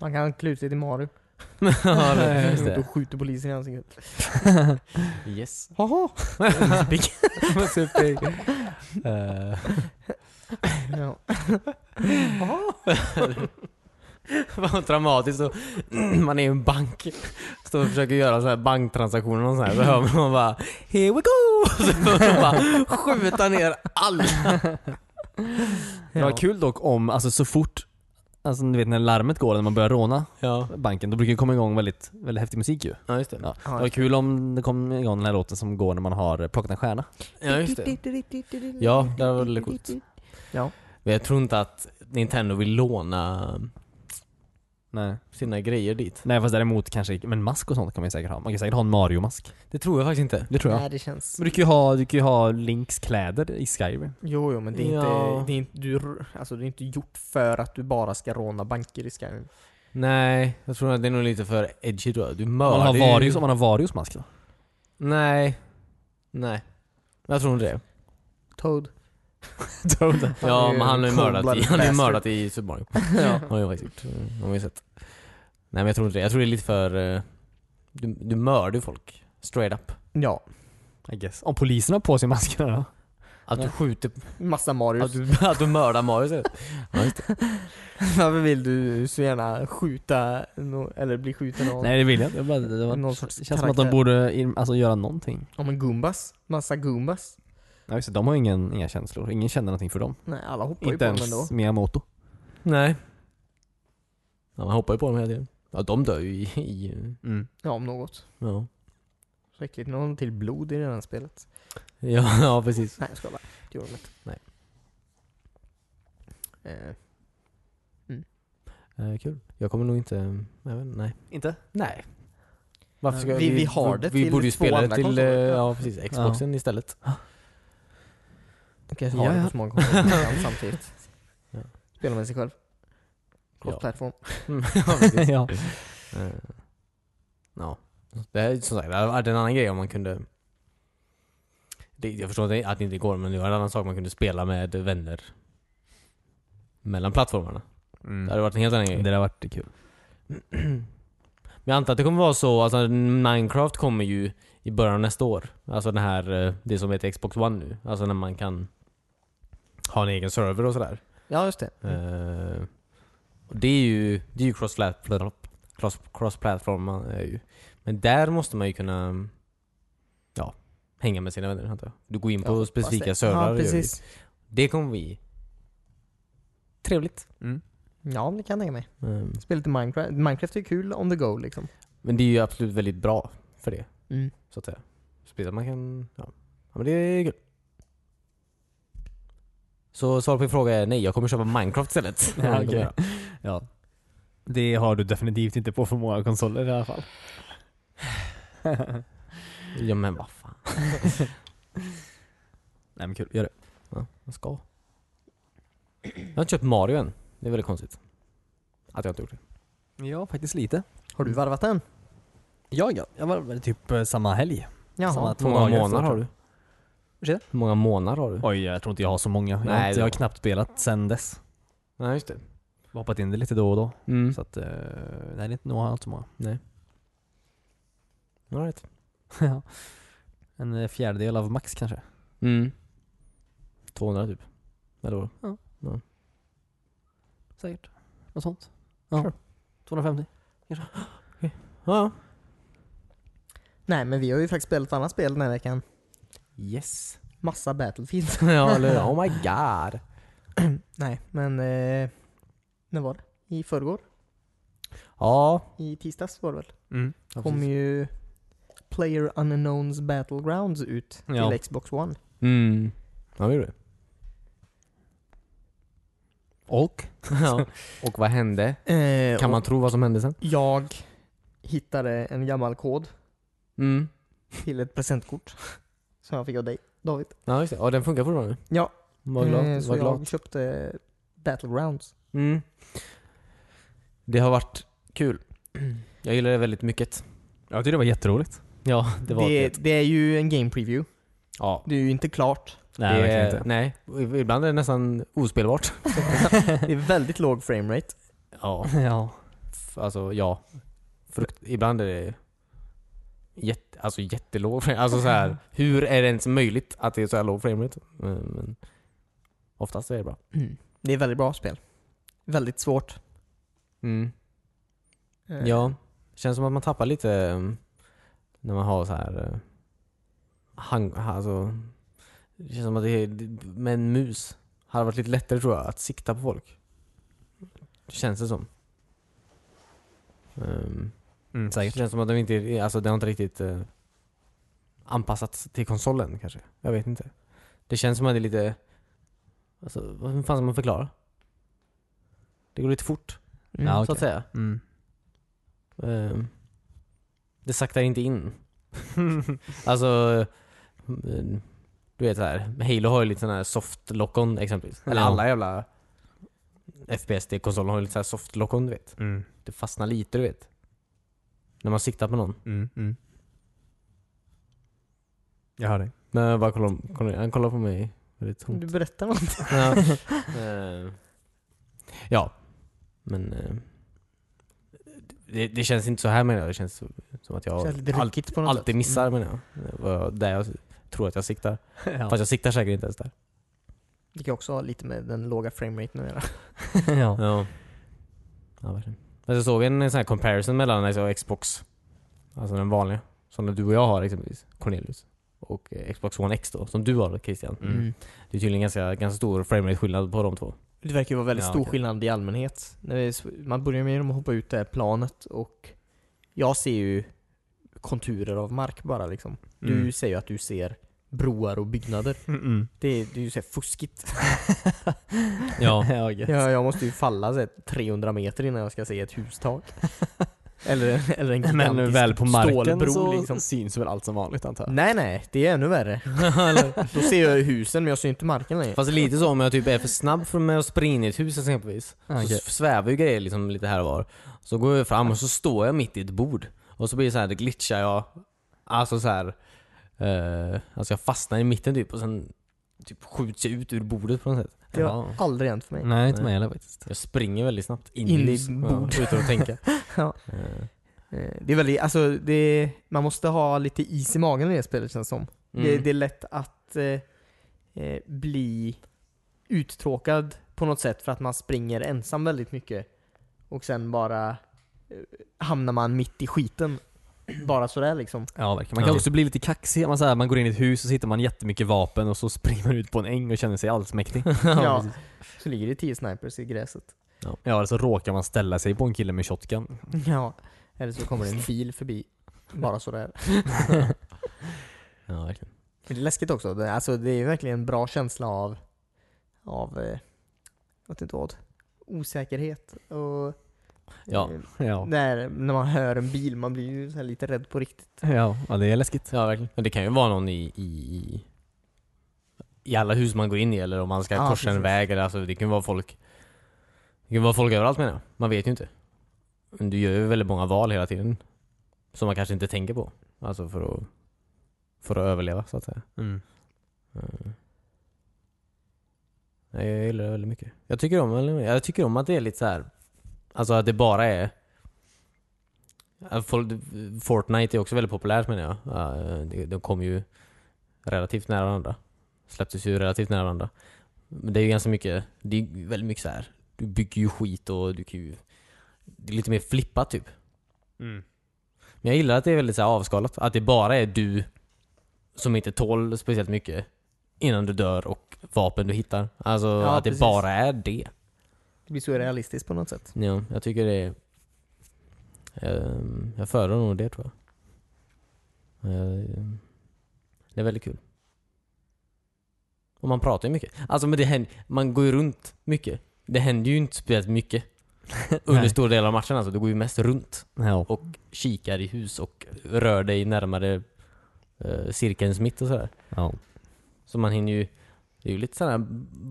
Man kan klä ut sig till Mario. ja, det- just Och det. skjuter polisen i ansiktet. Yes. Haha! Super. Eh, Ja. Vad dramatiskt. Och man är i en bank. Står och försöker göra så här banktransaktioner och så här. Så hör man bara Here we go! Så man bara skjuta ner alla. Det var kul dock om, alltså så fort Alltså ni vet när larmet går när man börjar råna Ja, banken, då brukar det komma igång väldigt, väldigt häftig musik ju. ja just det. Ja. Ja, Det var kul om det kom igång den här låten som går när man har plockat en stjärna. Ja, just det. Ja, det var väldigt coolt. Ja. Men jag tror inte att Nintendo vill låna Nej. sina grejer dit. Nej fast däremot kanske, men mask och sånt kan man ju säkert ha. Man kan säkert ha en Mario-mask. Det tror jag faktiskt inte. Det tror jag. Nej, det känns... Men du kan ju ha, du kan ju ha Links kläder i Skyrim. Jo, jo, men det är Ja. inte... Det är inte, du, alltså, det är inte gjort för att du bara ska råna banker i Skyrim. Nej, jag tror att det är nog lite för edgy tror jag. Du Om mördar har ju- Varius, om man har Varius mask då? Nej. Nej. Jag tror inte det. Toad. Toad. Ja, ju men han har ju mördat i, han har ju mördat i Super Mario. ja. Har jag faktiskt gjort. Har man ju sett. Nej men jag tror inte det. Jag tror det är lite för... eh, Du, du mördar ju folk. Straight up. ja. I guess. Om polisen har på sig maskerna då? Att du skjuter... Massa Att Marius. du, att du mördar Mario istället. Ja, just det. Varför vill du så gärna skjuta, no, eller bli skjuten av Nej det vill jag inte. Jag bara, det, var, någon sorts känns som att de karaktär? borde in, alltså, göra någonting. Ja men Goombas. Massa Goombas. Ja, just det, de har ingen, inga känslor. Ingen känner någonting för dem. Nej, alla hoppar Inte ju på dem ändå. ens Miyamoto. Nej. Ja, man hoppar ju på dem hela tiden. Ja, de dör ju i... i Mm. Ja, om något. ja. Så äckligt. Någon till blod i det här spelet. Ja, ja, precis. Nej, jag skojar bara. Det gjorde de inte. Nej. Eh, Eh, kul. Jag kommer nog inte... Jag vet, inte, nej. Inte? Nej. Varför ska Vi- vi har det Vi till borde ju två spela det till... konsoler. eh, Ja, precis. Xboxen istället. Du kan Ja, ha det ja. på så många konsoler samtidigt. Ja. Spela med sig själv. Ja. Cross-platform. Mm, ja, precis. ja. Ja. Det är som sagt, det hade varit en annan grej om man kunde... Det, jag förstår inte att det inte går, men det var en annan sak man kunde spela med vänner. Mellan plattformarna. Mm. Det hade varit en helt annan Det grej. hade varit kul. Men jag antar att det kommer vara så, alltså Minecraft kommer ju i början av nästa år. Alltså den här, eh, det som heter Xbox One nu. Alltså när man kan ha en egen server och sådär. Ja, just det. Eh, och det är ju, det är ju cross cross, cross platform är ju. Men där måste man ju kunna ja, hänga med sina vänner antar jag. Du går in på Ja, specifika servrar Ja, precis. det. Kommer bli trevligt. Mm. Ja, det kan jag tänka mig. Eh, Spela lite Minecraft. Minecraft är kul on the go liksom. Men det är ju absolut väldigt bra för det. Mm. så att säga. Att man kan, ja. ja men det är kul. Så svar på din fråga är nej, jag kommer köpa Minecraft istället. Ja, göra. Ja. Det har du definitivt inte på för många konsoler i alla fall. ja men vad fan. Nej men kul, gör det. Ja, jag ska. Jag har inte köpt Mario än. Det är väldigt konstigt. Att jag inte gjort det. Ja, faktiskt lite. Har du varvat den? Ja, ja. Jag var väl typ eh, samma helg. Jaha. Samma två månader efteråt, har du? Ursäkta? Hur många månader har du? Oj, jag tror inte jag har så många. Jag, har, Nej, inte, jag har knappt spelat sen dess. Nej just det. Jag har hoppat in det lite då och då. Mm. Så att, eh, nej det är inte nog allt så många. Nej. All right. Ja. en eh, fjärdedel av max kanske. Mm. 200 typ. Eller vad? Säkert. Något sånt. Ja. Sure. 250. Ja. Nej, men vi har ju faktiskt spelat ett annat spel den här veckan. Yes. Massa Battlefield. ja eller Oh my god. Nej, men... Eh, när var det? I förrgår? Ja. I tisdags var det väl? Mm. kom ju Player Unknowns Battlegrounds ut till Ja. Xbox One. Mm. Ja det gjorde det. Och? Ja. Och vad hände? Eh, Kan man tro vad som hände sen? Jag hittade en gammal kod Mm. till ett presentkort. Som jag fick av dig, David. Ja just det. Ja den funkar fortfarande. Ja, Var glad. eh, så var jag glad. köpte Battlegrounds. Mm. Det har varit kul. Jag gillar det väldigt mycket. Jag tyckte det var jätteroligt. Ja, det var Det, det. är ju en game preview. Ja. Det är ju inte klart. Nej, det verkligen är, inte. Nej, ibland är det nästan ospelbart. Det är väldigt låg framerate. Ja. Ja. Alltså ja. Frukt, ibland är det jätte, alltså jättelåg frame Alltså så här, hur är det ens möjligt att det är så här låg framerate? Men, men oftast är det bra. Mm. Det är väldigt bra spel. Väldigt svårt. Mm. Eh, Ja, känns som att man tappar lite um, när man har så här uh, hang, alltså, det känns som att det är, med en mus hade varit lite lättare tror jag att sikta på folk. Känns det som. Um, Mm, det säkert. känns som att de inte, alltså det har inte riktigt uh, anpassats till konsolen kanske. Jag vet inte. Det känns som att det är lite, alltså vad fan ska man förklara? Det går lite fort, Mm. Ja, så okej. att säga. Mm. Ehm, det saktar inte in. alltså, eh, du vet så här. Halo har ju lite sån här soft lock-on exempelvis. Eller alla jävla FPS-konsoler har ju lite så här soft lock-on du vet. Mm. Det fastnar lite du vet. När man siktar på någon. Mm. Mm. Jag hör dig. Men jag bara kollar, kollar, han kollar på mig väldigt tomt. Du berättar något. Ja. Ehm, ja. Men eh, det, det känns inte så här menar jag. Det känns som att jag Känns lite all, ryckigt på något alltid sätt. missar Mm. menar jag. Vad- Där jag tror att jag siktar. ja. Fast jag siktar säkert inte ens där. Det kan också ha lite med den låga frameraten att göra. ja. Ja. Ja, verkligen. Men så såg vi en sån här comparison mellan alltså, Xbox, alltså den vanliga, som du och jag har exempelvis, Cornelius, och eh, Xbox One X då, som du har Christian. Mm. Det är tydligen ganska, ganska stor framerate-skillnad på de två. Det verkar ju vara väldigt Ja, stor okej. skillnad i allmänhet. Man börjar med att hoppa ut det här planet och jag ser ju konturer av mark bara liksom. Du Mm. säger ju att du ser broar och byggnader. Mm. Det är, det är ju så här fuskigt. Ja. ja, jag måste ju falla så här 300 meter innan jag ska se ett hustak. eller, eller en Men gigantisk väl på marken stålbro så liksom. syns väl allt som vanligt antar jag? Nej nej, det är ännu värre. Då ser jag husen men jag ser inte marken längre. Fast lite så om jag typ är för snabb för mig att springa in i ett hus exempelvis. Ah, Så svävar ju grejer liksom lite här och var. Så går jag fram och så står jag mitt i ett bord. Och så blir det så här, det glitchar jag. Alltså så här. Eh, alltså jag fastnar i mitten typ och sen typ skjuts jag ut ur bordet på något sätt. Det har Ja. aldrig hänt för mig. Nej, inte mig heller faktiskt. Jag springer väldigt snabbt in, In i i hus. bord. Ja, utan att tänka. Ja. Eh, Eh, Det är väldigt, alltså det, man måste ha lite is i magen i det spelet känns som. Det, mm. det är lätt att eh, eh, bli uttråkad på något sätt för att man springer ensam väldigt mycket. Och sen bara eh, hamnar man mitt i skiten. Bara sådär liksom. Ja, verkligen. Man kan Ja. också bli lite kaxig. Man, så här, man går in i ett hus och så hittar man jättemycket vapen och så springer man ut på en äng och känner sig allsmäktig. Ja, så ligger det tio snipers i gräset. Ja, eller så råkar man ställa sig på en kille med shotgun. Ja. Eller så kommer det en bil förbi. Bara sådär. Ja, verkligen. Men det är läskigt också. Det, alltså, det är verkligen en bra känsla av, av eh, jag vet inte vad, osäkerhet. Och, Ja. eh, Ja. när, när man hör en bil, man blir ju så lite rädd på riktigt. Ja, ja det är läskigt. Ja, verkligen. Men det kan ju vara någon i, i, i, alla hus man går in i eller om man ska Ja, korsa en precis. väg eller alltså det kan vara folk Det kan vara folk överallt menar jag. Man vet ju inte. Men du gör ju väldigt många val hela tiden. Som man kanske inte tänker på. Alltså för att För att överleva så att säga. Mm. Mm. Jag gillar det väldigt mycket. Jag tycker om, jag tycker om att det är lite så här. Alltså att det bara är Fortnite är också väldigt populärt menar jag. De kommer ju relativt nära varandra. Släpptes ju relativt nära varandra. Men det är ju ganska mycket, det är väldigt mycket så här. Du bygger ju skit och du kan ju... Det är lite mer flippat typ. Mm. Men jag gillar att det är väldigt så avskalat. Att det bara är du som inte tål speciellt mycket innan du dör och vapen du hittar. Alltså Ja, att det precis. bara är det. Det blir så realistiskt på något sätt. Ja, jag tycker det är... Ehm, jag föredrar nog det tror jag. Ehm, det är väldigt kul. Och man pratar ju mycket. Alltså men det händer, man går ju runt mycket. Det händer ju inte speciellt mycket under stora delar av matchen alltså. Du går ju mest runt Ja. och kikar i hus och rör dig närmare uh, cirkelns mitt och sådär. ja. Så man hinner ju... Det är ju lite sån här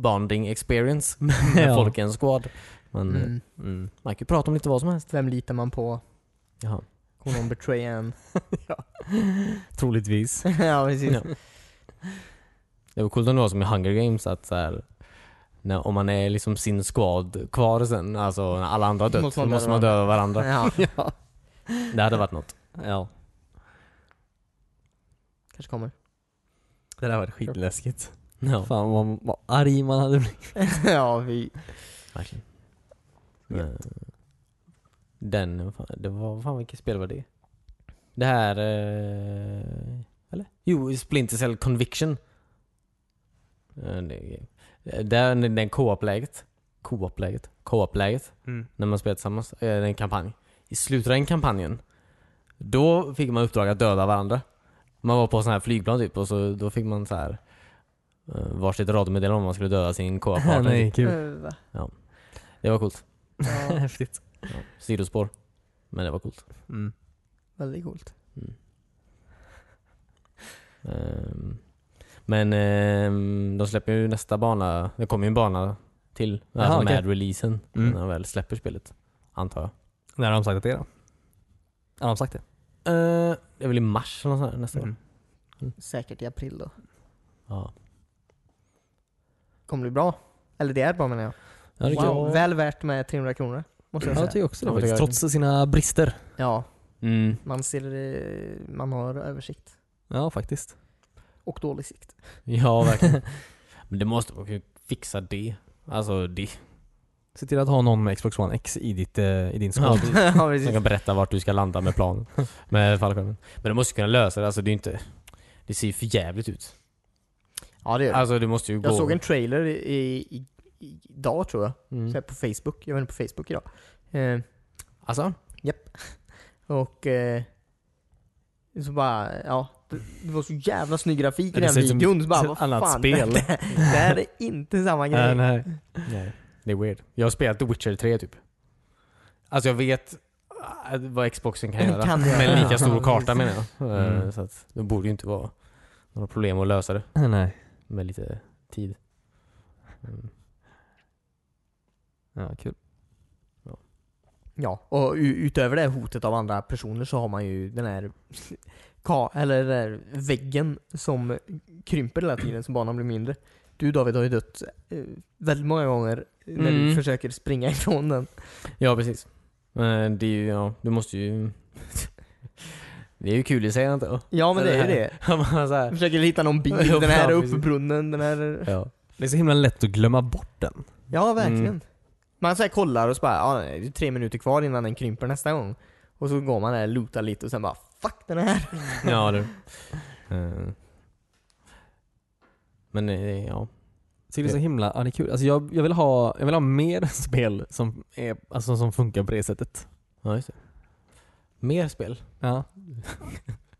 bonding experience med Ja. folk i en squad. Man, eh, Mm. mm, man kan ju prata om lite vad som helst. Vem litar man på? Jaha. Kommer någon betraya en? Troligtvis. ja, precis. Ja. Det var coolt om det var som i Hunger Games att så här, när, om man är liksom sin squad kvar sen, alltså när alla andra har dött, Måste man måste man döda varandra. Ja, ja. Det hade varit något. ja. kanske kommer. Det där var skitläskigt. Ja, Fan vad, vad arg man hade blivit. ja, vi... verkligen. Men, Den, fan- det var, fan vilket spel var det? Det här, eh, eller? Jo, Splinter Cell Conviction. Eh, det- Där, den co-op-läget. Co-op-läget. Co-op-läget. Mm. När man spelar tillsammans. eh, En kampanj. I slutet av den kampanjen, då fick man uppdrag att döda varandra. Man var på sån här flygplan typ och så, då fick man så här eh, varsitt radiomeddelande om man skulle döda sin co-op-partner. Nej, kul. Eh, va? Det var coolt. Ja, Häftigt. Ja, sidospår. Men det var coolt. Mm. väldigt coolt. Mm. Ehm, men ehm, de släpper ju nästa bana. Det kommer ju en bana till. Alltså okej. med releasen. Mm. När de väl släpper spelet. Antar jag. När har de sagt att det är då? Har de sagt det? Uh, det är väl i mars eller nästa år. Mm. Säkert i april då. Ja. Kommer bli bra. Eller det är bra menar jag. Ja, det wow. Väl värt med 300 kronor. Måste jag Ja, säga. jag tycker också det Ja, faktiskt. Trots sina brister. Ja, Mm. man ser, man har översikt. Ja, faktiskt. Och dålig sikt. Ja, verkligen. Men det måste man ju fixa det. Alltså det. Se till att ha någon med Xbox One X i, ditt, eh, i din Ja, skål. ja, Som kan berätta vart du ska landa med planen. Med fallskärmen. Men du måste kunna lösa det. Alltså det är inte... Det ser ju för jävligt ut. Ja, det gör det. Alltså det måste ju gå... Jag såg en trailer i, i, i, idag tror jag. Mm. Så här på Facebook. Jag var inne på Facebook idag. Eh, Alltså? och eh, så bara, ja. Det, det var så jävla snygg grafik i Det den videon. Så bara, vad annat fan. spel. Det, det här är inte samma grej. Äh, nej. Nej. Det är weird. Jag har spelat The Witcher 3 typ. Alltså jag vet äh, vad Xboxen kan göra. Kan med en lika stor karta menar jag. Eh, Mm. Så att det borde ju inte vara några problem att lösa det nej. Med lite tid. Mm. Ja, kul. Ja, och u- utöver det hotet av andra personer så har man ju den här eller den här väggen som krymper hela tiden så banan blir mindre. Du David har ju dött eh, väldigt många gånger när du Mm. försöker springa ifrån den. Ja precis. Det är ju, ja, du måste ju... det är ju kul i sig jag. Ja men det är ju det. Man så här, Jag försöker hitta någon bil, Ja, den här är ja, uppe precis. brunnen, den här är... ja. Det är så himla lätt att glömma bort den. Ja verkligen. Mm. Man så här kollar och så bara, ja det är tre minuter kvar innan den krymper nästa gång. Och så går man där, lotar lite och sen bara, fuck den här. ja du. Eh. Men eh, ja. Så det är så himla, ja det är kul. Alltså jag, jag vill ha, jag vill ha mer spel som, är, alltså som funkar på det sättet. ja, just det. Mer spel. Ja.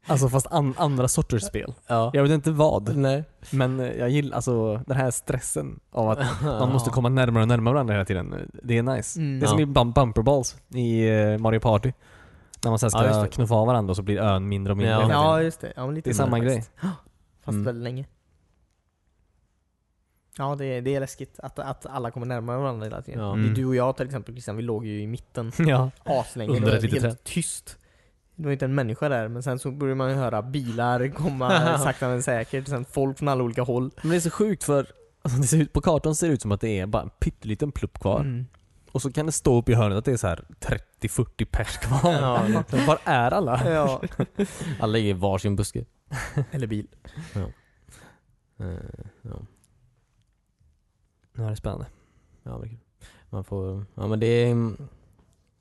Alltså fast an, andra sorters spel. Ja. Jag vet inte vad, Nej. men eh, jag gillar alltså den här stressen av att man måste komma närmare och närmare varandra hela tiden. Det är nice. Mm. Det är som Ja. i bum- bumper balls i eh, Mario Party. När man sen ska Ja, knuffa av varandra och så blir ön mindre och mindre. Ja. hela tiden. Ja just det, ja, det är samma grej. faktiskt. Fast Mm. väldigt länge. Ja det är, det är läskigt att, att alla kommer närmare varandra hela tiden. Ja. Är Mm. Du och jag till exempel Christian, vi låg ju i mitten Ja. aslänge. Under det var helt tyst. Det var inte en människa där, men sen så började man ju höra bilar komma sakta men säkert, sen folk från alla olika håll. Men det är så sjukt för alltså det ser ut, på kartan ser det ut som att det är bara en pytteliten plupp kvar. Mm. Och så kan det stå upp i hörnet att det är så här 30-40 pers kvar. Ja. Var är alla? Ja. Alla ligger i varsin buske. Eller bil. Eh, ja. Ja, det är spännande. Ja, verkligen. Man får, ja men det är,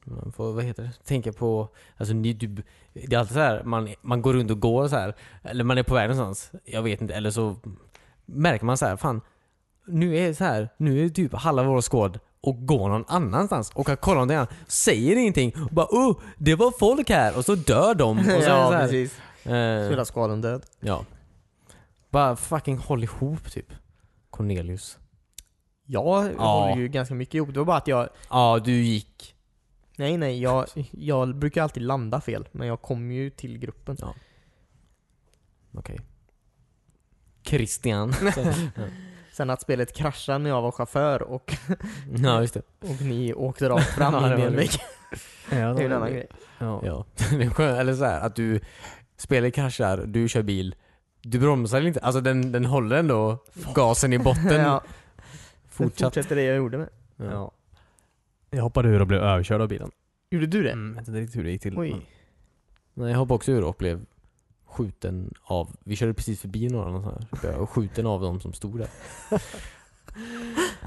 man får, vad heter det, tänka på, alltså ni, du, det är alltid så här, man, man går runt och går så här eller man är på väg någonstans, jag vet inte, eller så märker man så här, fan, nu är det så här, nu är typ halva vår skåd och går någon annanstans och kan kolla någonting annat, säger ingenting och bara oh, det var folk här och så dör de och så det så ja här, precis. Eh, hela skadan död. Ja. Bara fucking håll ihop typ. Cornelius. Jag Ja. håller ju ganska mycket ihop, det var bara att jag Ja, du gick. Nej nej, jag, jag brukar alltid landa fel, men jag kommer ju till gruppen. Ja. Okej. Christian. Sen att spelet kraschade när jag var chaufför och, ja, just det. och ni åkte rakt fram Ja, det in i en det. vägg. Ja, Det är ju en annan grej. Ja. Ja. Eller så här, att du spelar kraschar, du kör bil. Du bromsar inte, alltså den, den håller ändå gasen i botten. ja, Fortsatt. fortsätter det jag gjorde med. Ja. Ja. Jag hoppade ur och blev överkörd av bilen. Gjorde du det? Mm, jag vet inte riktigt hur det gick till. Oj. Nej, jag hoppade också ur och blev skjuten av, vi körde precis förbi några och så här. Så blev jag skjuten av de som stod där.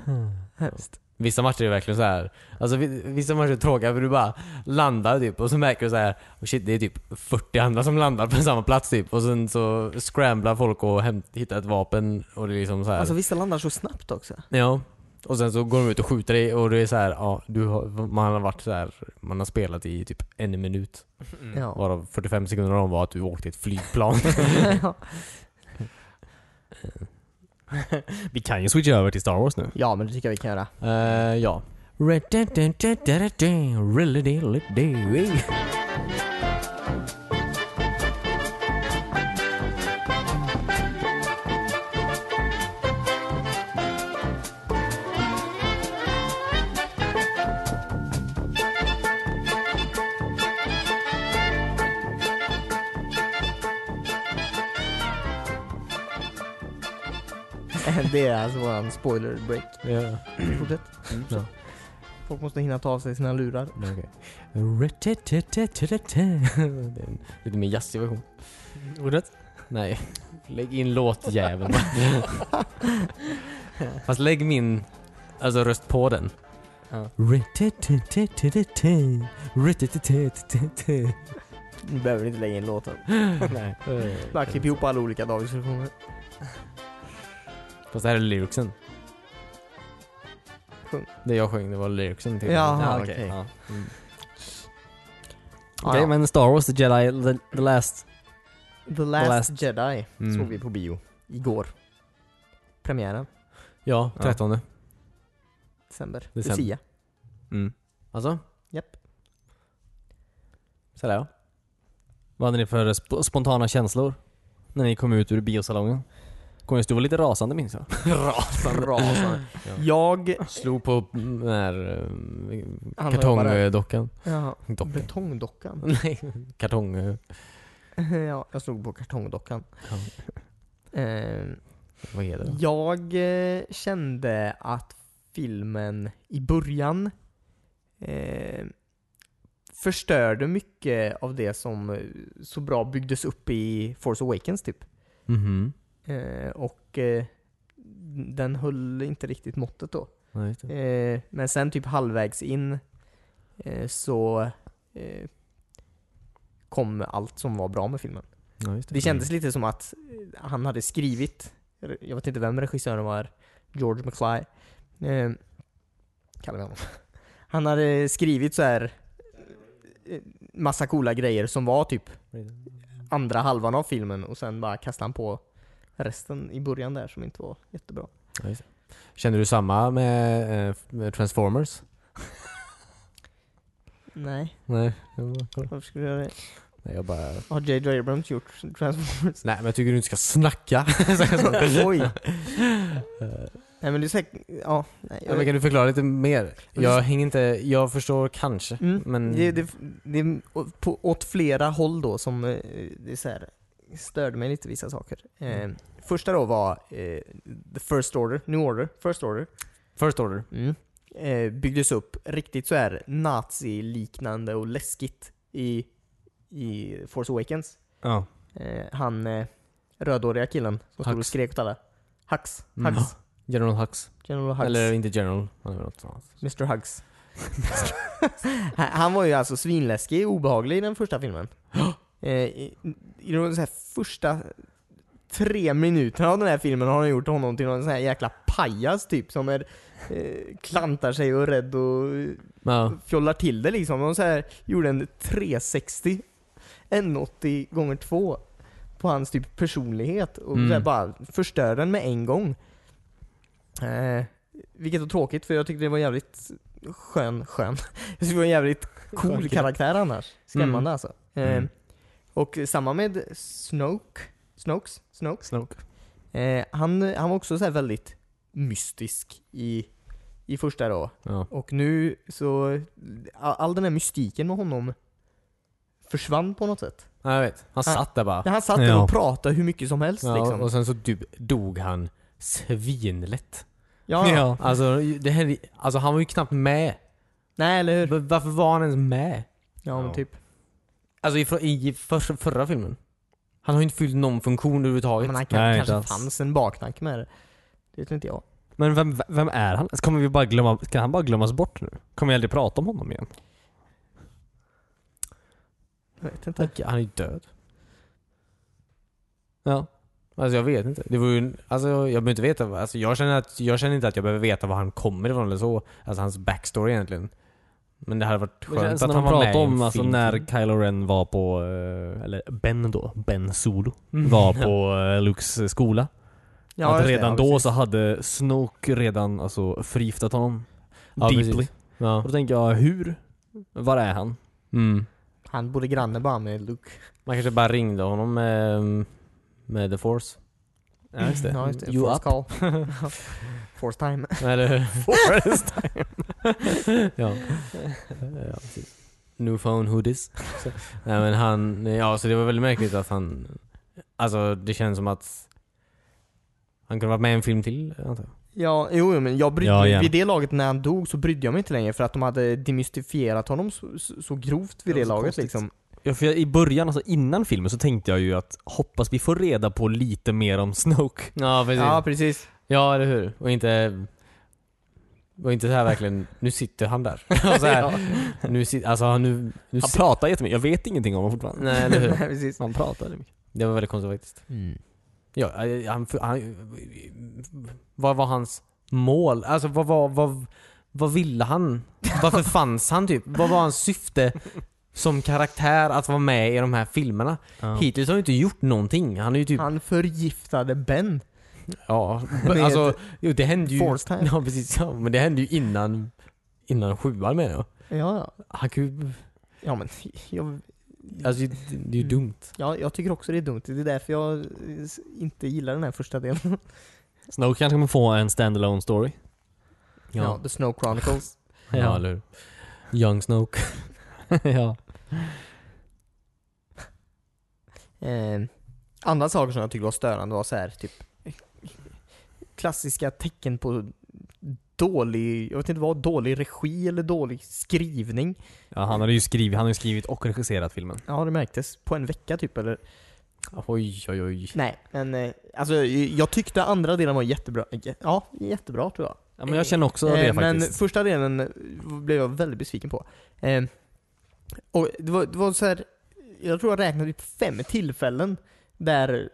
Hemskt. Vissa matcher är verkligen så här. Alltså vi- vissa matcher är tråkiga för du bara landar typ och så märker du så här. Oh shit, det är typ 40 andra som landar på samma plats typ. Och sen så scramblar folk och hittar ett vapen och det är liksom så här. Alltså vissa landar så snabbt också. Ja. Och sen så går de ut och skjuter dig och det är så här, ja, du har, man har varit så här, man har spelat i typ en minut. Ja. Varav 45 sekunder av dem var att du åkte i ett flygplan. ja. Vi kan ju switcha över till Star Wars nu. ja, men det tycker jag vi kan göra. Eh, ja. Det är alltså våran spoiler break. Ja. Fortsätt. Ja. Folk måste hinna ta av sig sina lurar. Okej. Det är en lite mer jazzig version. Ordet? Nej. Lägg in låtjäveln. Fast lägg min alltså röst på den. Ja. Nu behöver inte lägga in låten. Nej. Bara klipp ihop alla olika dagsversioner. Fast det här är lyricsen. Sjung. Det jag sjöng, det var lyricsen till Jaha, Ja, okej. Ja. Mm. Okej, ja. men Star Wars, The Jedi, The, the Last... The Last, Last- Jedi Mm. såg vi på bio. Igår. Premiären. Ja, Ja. 13. December. December. Lucia. Mm. Alltså? Japp. Sådär ja. Vad hade ni för sp- spontana känslor? När ni kom ut ur biosalongen? Kommer du vara lite rasande minns jag. Rasande. Rasande. Jag... Slog på den här eh, Han kartongdockan. Ja, Dockan. betongdockan. Nej, kartong... ja, jag slog på kartongdockan. Eh, Vad heter det? jag eh, kände att filmen i början eh, förstörde mycket av det som eh, så bra byggdes upp i Force Awakens typ. Mhm. Eh, och eh, den höll inte riktigt måttet då. Det. Eh, men sen typ halvvägs in så kom allt som var bra med filmen. Ja, just Det kändes lite som att han hade skrivit, jag vet inte vem regissören var, George McFly. Eh, kallar vi honom. Han hade skrivit så här massa coola grejer som var typ andra halvan av filmen och sen bara kastade han på resten i början där som inte var jättebra. Ja. Känner du samma med, eh, Transformers? Nej, Nej, jag varför skulle jag göra det? Nej, jag bara... Har J.J. Abrams gjort Transformers? Nej men jag tycker du inte ska snacka. Oj! Nej men det är säkert, ja. Nej, Ja, men kan du förklara lite mer? Jag hänger inte, jag förstår kanske, Mm, men... det, det, det är på, åt flera håll då som eh, det är så här, störde mig lite vissa saker. Eh, första då var eh, The First Order, New Order, First Order. First order. Mm. Eh, byggdes upp riktigt så här nazi-liknande och läskigt i, i Force Awakens. Ja. Eh, han eh, rödhåriga killen som stod och Hux. skrek åt alla. Hux. Mm. Hux. General Hux. General Hux. Eller inte General. Mr Hugs. han han var ju alltså svinläskig och obehaglig i den första filmen. eh, I i de så här första tre minuterna av den här filmen har han gjort honom till någon sån här jäkla pajas typ som är, eh, klantar sig och är rädd och Ja. fjollar till det liksom. De så här, gjorde en 360 180 gånger 2 på hans typ personlighet och Mm. så här bara förstör den med en gång. Eh, vilket var tråkigt för jag tyckte det var jävligt skön, skön. Jag tyckte det var en jävligt cool karaktär annars. Skrämmande Mm. alltså. Eh, Mm. Och samma med Snoke. Snokes? Snoke? Snoke. Eh, han, han var också så här väldigt mystisk i, i första då. Ja. Och nu så, all, all den här mystiken med honom försvann på något sätt. ja, jag vet. Han Han- satt där bara. Han satt där Ja. och pratade hur mycket som helst Ja, liksom. och sen så typ dog han svinlätt. Ja, ja. Alltså, det här, alltså han var ju knappt med. Nej eller hur? Varför var han ens med? Ja men typ. Alltså i, i för, förra filmen. Han har ju inte fyllt någon funktion överhuvudtaget. Men han kan, Nej, kanske fanns en baktanke med det. Det vet inte jag. Men vem, vem är han? Kommer vi bara glömma, kan han bara glömmas bort nu? Kommer vi aldrig prata om honom igen? Jag vet inte. Han är ju död. Ja. Alltså jag vet inte. Det var ju, alltså jag behöver inte veta, alltså jag känner, att, jag känner inte att jag behöver veta var han kommer ifrån eller så. Alltså hans backstory egentligen. Men det hade varit skönt att han var med om alltså när Kylo Ren var på, eh, eller Ben då, Ben Solo, var på eh, Lukes skola. att just det, redan ja, då så hade Snoke redan alltså förgiftat honom. Ja, deeply. Ja. Och då tänker jag, hur? Var är han? Mm. Han bodde granne bara med Luke. Man kanske bara ringde honom med, med the force. Ja just det. Ja, just det. You Force up? call. Force time. Eller? Forest. ja. ja, precis. New phone hoodies. Så, nej men han, ja så det var väldigt märkligt att han, alltså det känns som att han kunde varit med i en film till antar jag. Ja, jo, men jag brydde Ja, igen. vid det laget när han dog så brydde jag mig inte längre för att de hade demystifierat honom så, så, så grovt vid Ja, det så laget konstigt. liksom. Ja, för jag, i början, alltså innan filmen, så tänkte jag ju att hoppas vi får reda på lite mer om Snoke. Ja precis. Ja, Ja, precis. eller hur? Och inte, och inte så här verkligen, nu sitter han där. Och så här, nu alltså nu, nu Han sit- pratar jättemycket, jag vet ingenting om honom fortfarande. Nej eller hur? Nej, precis. Han pratar mycket. Det var väldigt konstigt faktiskt. Mm. Ja, han, han, vad var hans mål? Alltså vad, vad, vad, vad ville han? Varför fanns han typ? Vad var hans syfte som karaktär att vara med i de här filmerna? Ja. Hittills har han ju inte gjort någonting. Han är ju typ, Han förgiftade Ben. ja, alltså, jo, det hände ju... Force time. Ja precis, ja, men det hände ju innan, innan sjuan menar jag. Ja, ja. Han kan ju, Ja men, jag, alltså det, det är ju dumt. ja, jag tycker också det är dumt. Det är därför jag inte gillar den här första delen. Snoke kanske kommer få en standalone story. Ja, The Snow Chronicles. Ja, Ja. eller hur? Young Snoke. ja. Eh, andra saker som jag tyckte var störande var så här typ klassiska tecken på dålig, jag vet inte vad, dålig regi eller dålig skrivning. ja, han hade ju skrivit, han har ju skrivit och regisserat filmen. Ja, det märktes. På en vecka typ eller? Oj, oj, oj. Nej, men eh, alltså jag tyckte andra delen var jättebra. Jä- Ja, jättebra tror jag. Ja, men jag känner också det Eh, Men faktiskt. första delen eh, blev jag väldigt besviken på. Eh, och det var, det var så här, jag tror jag räknade på fem tillfällen där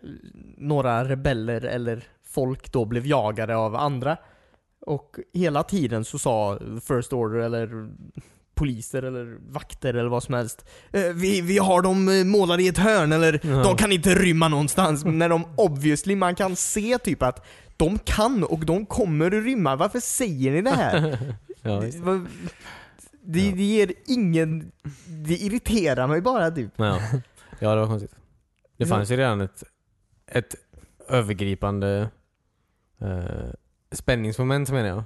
några rebeller eller folk då blev jagade av andra. Och hela tiden så sa First Order eller poliser eller vakter eller vad som helst eh, vi, vi har dem eh, målade i ett hörn eller Ja. de kan inte rymma någonstans. När de obviously, man kan se typ att de kan och de kommer rymma. Varför säger ni det här? Ja, det, det, det ger ingen... Det irriterar mig bara typ. Ja, ja det var konstigt. Det fanns ju redan ett, ett övergripande eh, spänningsmoment menar jag.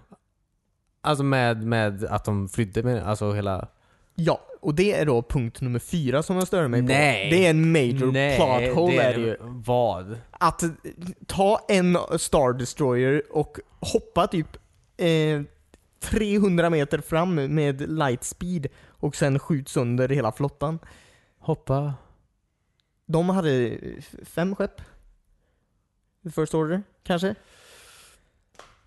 Alltså med, med att de flydde menar jag. Alltså hela... Ja, och det är då punkt nummer fyra som jag stör mig Nej. på. Det är en major plot hole är det ju. Vad? Att ta en Star Destroyer och hoppa typ eh, 300 meter fram med light speed och sen skjut sönder hela flottan. Hoppa? De hade fem skepp. First Order, kanske?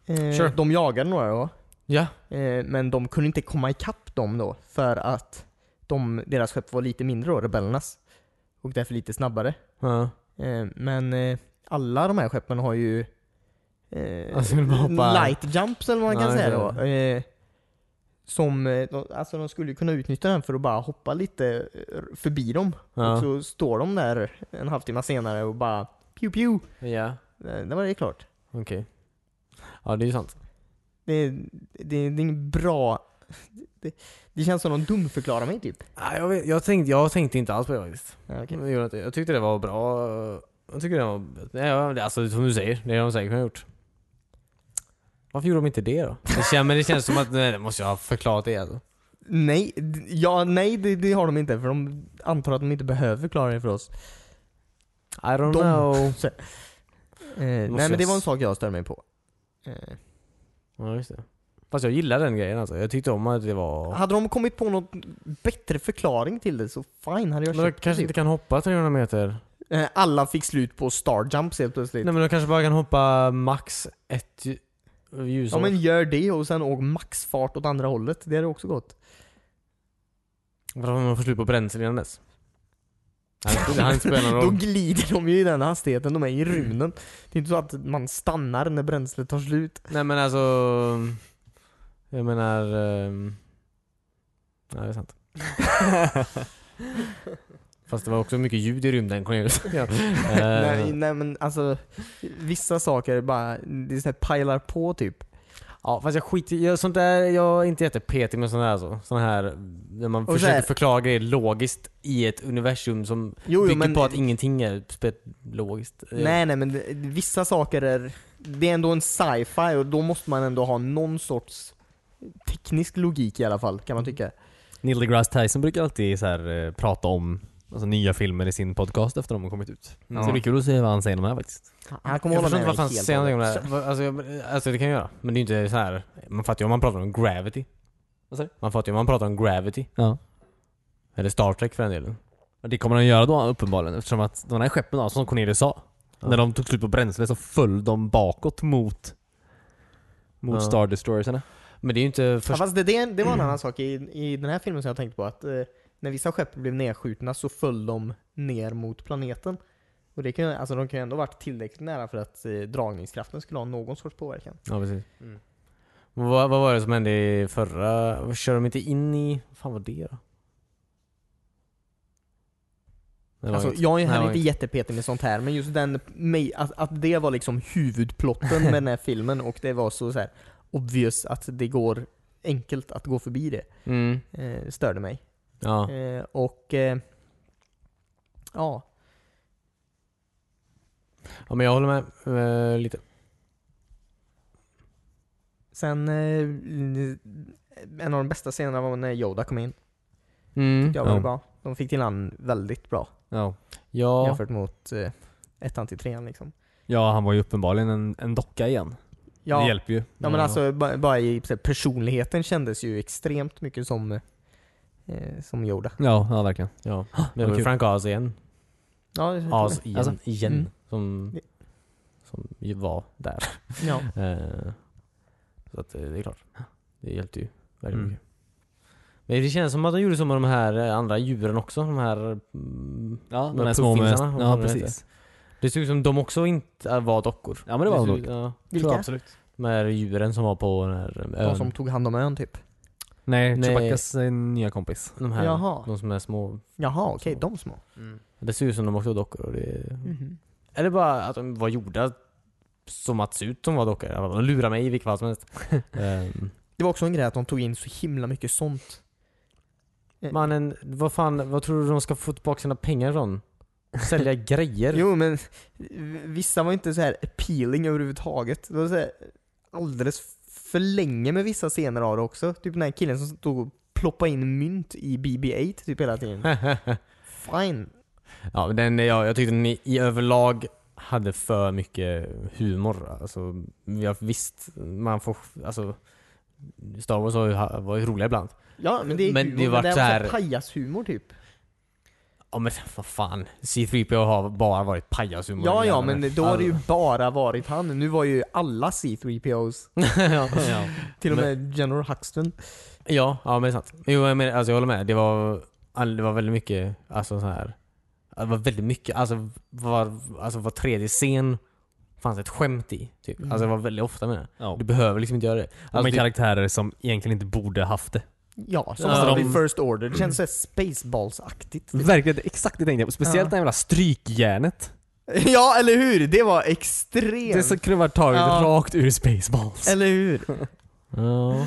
Eh, Sure. De jagade några då. Ja. Eh, men de kunde inte komma ikapp dem då, för att de, deras skepp var lite mindre då, rebellernas. Och därför lite snabbare. Eh, men alla de här skeppen har ju eh, Alltså, light jumps eller vad man kan säga då. Eh, som, eh, alltså de skulle ju kunna utnyttja den för att bara hoppa lite eh, förbi dem. Ja. Och så står de där en halvtimme senare och bara pew pew. Ja. Eh, Det var det klart. Okej. Ja det är ju sant. Det, det, det är inget bra... Det, det känns som de dumförklarar mig typ. Ja, jag, vet, jag, tänkte, jag tänkte inte alls på det faktiskt. Ja, okej. Jag, tyckte det var bra. Jag tycker det var... Det- alltså som du säger, det har de säkert kunnat gjort. Varför gjorde de inte det då? Det känns, men det känns som att, nej, det måste jag ha förklarat det alltså. Nej, d- ja, nej det, det har de inte för de antar att de inte behöver förklara det för oss. I don't De- know. Eh, nej men det var en sak jag störde mig på. Eh, Ja, just det. Fast jag gillar den grejen alltså. Jag tyckte om att det var... hade de kommit på något bättre förklaring till det så fine, hade jag Men de köpt det, kanske typ. inte kan hoppa 300 meter? Eh, Alla fick slut på star jumps helt plötsligt. Nej men de kanske bara kan hoppa max ett... ljusår. Ja men gör det och sen åk maxfart åt andra hållet. Det hade också gått. Varför har man får slut på bränsle innan dess? Han han spelar någon Då roll. glider de ju i den hastigheten, de är i rymden. Det är inte så att man stannar när bränslet tar slut. Nej men alltså... Jag menar... ehm, Nej det är sant. Fast det var också mycket ljud i rymden Cornelius. ja. nej, Eh, nej men alltså, vissa saker bara, det så här pilar på typ. Ja fast jag skiter jag, sånt där, jag är inte jättepetig med sånt där alltså. Sån här, när man Och försöker förklara grejer logiskt i ett universum som Jo, jo bygger men, på att ingenting är logiskt. nej nej men det, vissa saker är, det är ändå en sci-fi och då måste man ändå ha någon sorts teknisk logik i alla fall, kan man tycka. Neil deGrasse Tyson brukar alltid så här, eh, prata om alltså, nya filmer i sin podcast efter de har kommit ut. Ja. Så det blir kul att se vad han säger om det här faktiskt. Han kommer Jag hålla inte med mig helt säger någonting om det här. Alltså, jag, alltså det kan jag göra. Men det är ju inte så här. Man fattar ju om man pratar om gravity. Vad säger Man fattar ju om man pratar om gravity. Ja. Eller Star Trek för den delen. Det kommer han göra då uppenbarligen eftersom att de här skeppen då, som Cornelius sa, Ja. när de tog slut på bränsle så föll de bakåt mot mot Ja. Star Destroyersarna. Men det är ju inte Ja, först... fast det, det, det var en annan sak i, i den här filmen som jag tänkte på, att eh, när vissa skepp blev nedskjutna så föll de ner mot planeten. Och det kan, ju- alltså, de kan ju ändå varit tillräckligt nära för att eh, dragningskraften skulle ha någon sorts påverkan. Ja precis. Mm. Vad, vad var det som hände i förra... Kör de inte in i... Vad fan var det då? Det Alltså, jag är heller inte jättepetig med sånt här, men just den, mig- att, att det var liksom huvudplotten med den här filmen och det var så, så här obvious att det går enkelt att gå förbi det, Mm. eh, störde mig. Ja. Eh, och eh, ja, ja, men jag håller med eh, lite. sen eh, en av de bästa scenerna var när Yoda kom in. Mm. Det var Ja. bra. De fick till han väldigt bra Ja. Ja. jämfört mot eh, ettan till trean liksom. ja, han var ju uppenbarligen en, en docka igen. Ja, Det hjälper ju. ja men alltså ba- bara i personligheten kändes ju extremt mycket som, eh, som Yoda. Ja, ja verkligen. Ja. Det var. Frank Oz igen. Ja, det- Oz igen. Alltså, igen. mm. Som, som ju var där. ja. Eh, så att eh, det är klart. Det hjälpte ju väldigt Mm. mycket. Men det känns som att de gjorde så med de här eh, andra djuren också. De här... mm, Ja, de de här små med... Ja, precis. Det såg ut som de också inte äh, var dockor. Ja men det var de nog. Ja, Vilka? jag absolut. De här djuren som var på den här ön. De som tog hand om ön typ. Nej, Nej. Chewbaccas eh, nya kompis. De här, Jaha. de som är små. Jaha, okej, de små. Det ser ut som de också var dockor. Och det, Mhm. Eller bara att de var gjorda som att se ut som var dockor. De lurar mig i vilket fall som helst. Ehm, Det var också en grej att de tog in så himla mycket sånt. Eh, Mannen, vad fan, vad tror du de ska få tillbaka sina pengar från? Sälja grejer? Jo men vissa var inte så här appealing överhuvudtaget. Det var så här alldeles för länge med vissa scener av det också. Typ den här killen som stod och ploppade in mynt i BB-8 typ hela tiden. Fine. ja, men den, ja, jag tyckte den i, i överlag hade för mycket humor. Alltså, jag visst, man får, alltså Star Wars var ju, var ju roliga ibland. Ja men det är Men humor, det men det är så här- pajashumor typ. Ja men vad fan, C3PO har bara varit pajashumor. Ja ja men då har det ju bara varit han. Nu var ju alla C3POs, ja, ja. till och Men- med General Huxton. Ja, ja men det är sant. Jo, jag, menar, alltså, jag håller med. Det var, all, det var väldigt mycket, alltså så här. Det var väldigt mycket, alltså var, alltså var tredje scen fanns ett skämt i. Typ. Mm. Alltså det var väldigt ofta med det. Ja. Du behöver liksom inte göra det. Alltså, med det karaktärer som egentligen inte borde haft det. Ja, som Ja, de- i First Order. Det känns såhär Spaceballs-aktigt. Verkligen, exakt det tänkte jag. Speciellt Ja. det här jävla strykjärnet. Ja, eller hur? Det var extremt! Det så kunde varit taget Ja. rakt ur Spaceballs. Eller hur? ja.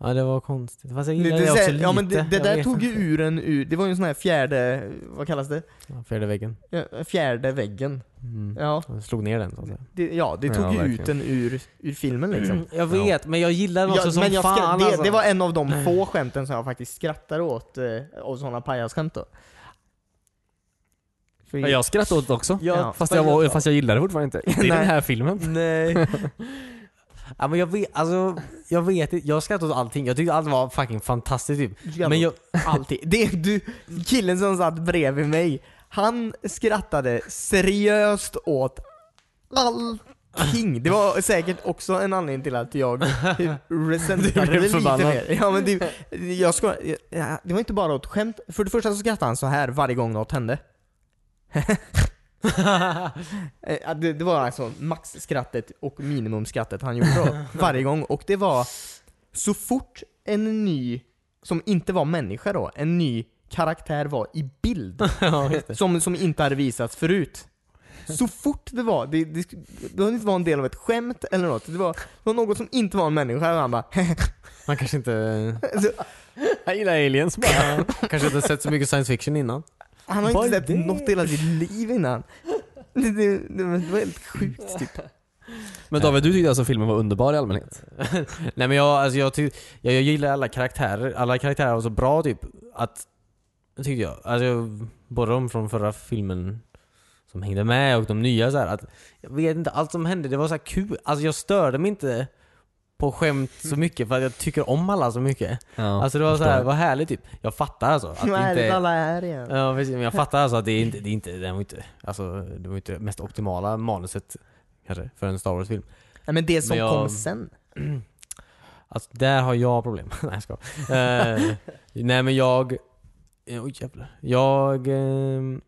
Ja, det var konstigt. Fast jag Det, gillar det, det, också lite. ja men det, det där tog ju ur en ur, det var ju en sån här fjärde, vad kallas det? Ja, fjärde väggen. Ja, Fjärde väggen. Mm. Ja, Jag slog ner den så att säga. det, ja, det Ja, tog ju ut den ur, ur filmen liksom. Jag vet, men jag gillar den också Ja, som men jag fan det, alltså. det var en av de få skämten som jag faktiskt skrattar åt, eh, av sådana pajasskämt då. För, Ja, jag skrattade åt det också. Ja. Fast, jag var, fast jag gillade det fortfarande inte. Inte i den här filmen. Nej. Ja men jag vet, alltså, jag vet inte, jag skrattade åt allting. Jag tyckte allt var fucking fantastiskt typ. Men jag, Alltid. Det, du, killen som satt bredvid mig, han skrattade seriöst åt king. Det var säkert också en anledning till att jag resentade Du det blev lite förbannad. mer. Ja, men det, jag ska, ja, det var inte bara ett skämt. För det första så skrattade han så här varje gång något hände. Eh, det, det var alltså maxskrattet och minimumskrattet han gjorde då, varje gång. Och det var så fort en ny, som inte var människa då, en ny karaktär var i bild, ja, som, som inte hade visats förut. Så fort det var, det, det, det var inte vara en del av ett skämt eller något, det var, det var något som inte var en människa, och han bara Man kanske inte... Jag gillar aliens bara. kanske inte sett så mycket science fiction innan. Han har Vad inte sett det? något i hela sitt liv innan. Det, det, det, var helt sjukt typ. Men David, du tyckte alltså filmen var underbar i allmänhet? Nej men jag, alltså jag, jag, jag gillar alla karaktärer. Alla karaktärer var så bra typ att... Tyckte jag. Alltså jag, både de från förra filmen som hängde med och de nya så här, att Jag vet inte, allt som hände det var så här kul. Alltså jag störde mig inte på skämt så mycket för att jag tycker om alla så mycket. Ja, Alltså det var så här, vad härligt typ. Jag fattar alltså att Vad inte... alla är igen? Ja precis, men jag fattar alltså att det är inte, det är inte, det var inte, alltså det var inte det mest optimala manuset kanske för en Star Wars-film. Nej men det som Men jag- kom sen. Alltså där har jag problem. nej jag ska. Eh, Nej men jag... eh, Oj jävlar. Jag ehm,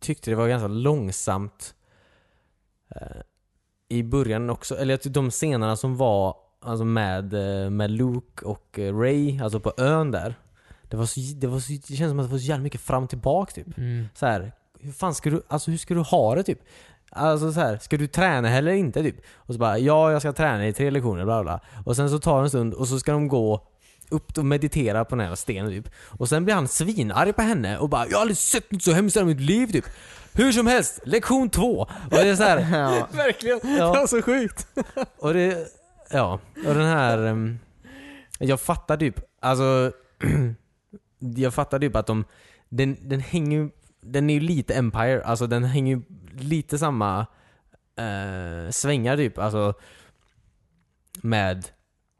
tyckte det var ganska långsamt eh, i början också. Eller de scenerna som var alltså med, eh, med Luke och eh, Ray, alltså på ön där. Det, var så, det, var så, det känns som att det var så jävla mycket fram och tillbaka typ. Så här, hur fan ska du, alltså hur ska du ha det typ? Alltså så här, ska du träna eller inte typ? Och så bara, ja jag ska träna i tre lektioner, bla bla. Och sen så tar det en stund och så ska de gå upp och meditera på den här stenen typ. Och sen blir han svinarg på henne och bara, jag har aldrig sett något så hemskt i mitt liv typ. Hur som helst, lektion två. Och det är så här, Ja. Verkligen! Ja. Det var så sjukt! och det, ja, och den här... ehm, Jag fattar typ, alltså... jag fattar typ att de... Den, den hänger ju... Den är ju lite Empire, alltså den hänger ju lite samma eh, svängar typ, alltså... Med...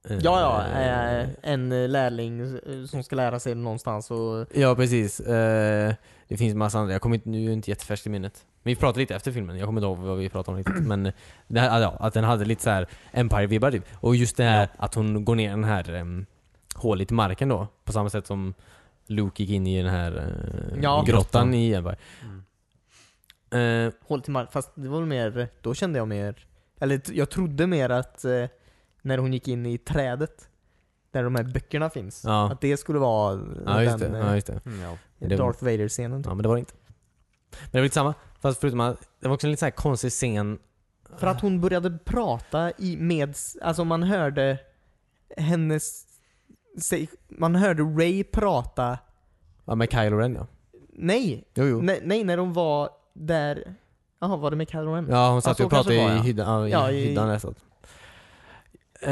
eh, Ja, ja. eh, En lärling eh, som ska lära sig någonstans och... Ja, precis. Eh, det finns massa andra, jag kommer inte, nu är inte jättefärskt i minnet. Men vi pratade lite efter filmen, jag kommer inte ihåg vad vi pratade om riktigt. Men det här, ja, att den hade lite så här Empire-vibbar typ. Och just det här att hon går ner i den här um, hålet i marken då. På samma sätt som Luke gick in i den här eh, Ja. grottan i Empire. Eh, Håll till mark. Fast det var mer, då kände jag mer, eller jag trodde mer att eh, när hon gick in i trädet, där de här böckerna finns, Ja. att det skulle vara ja, just den det. eh, Ja, just det. Ja. det- Darth Vader-scenen. typ. Ja, men det var det inte. Men det var lite samma. Fast förutom att det var också en lite så här konstig scen. För att hon började prata i, med, alltså man hörde hennes, man hörde Ray prata, Ja, med Kylo Ren ja. nej, Jo, jo. nej, nej när de var där, jaha var det med Kylo Ren? Ja, hon satt ju och pratade kanske det i hyddan. Ja, i hyddan. Eh,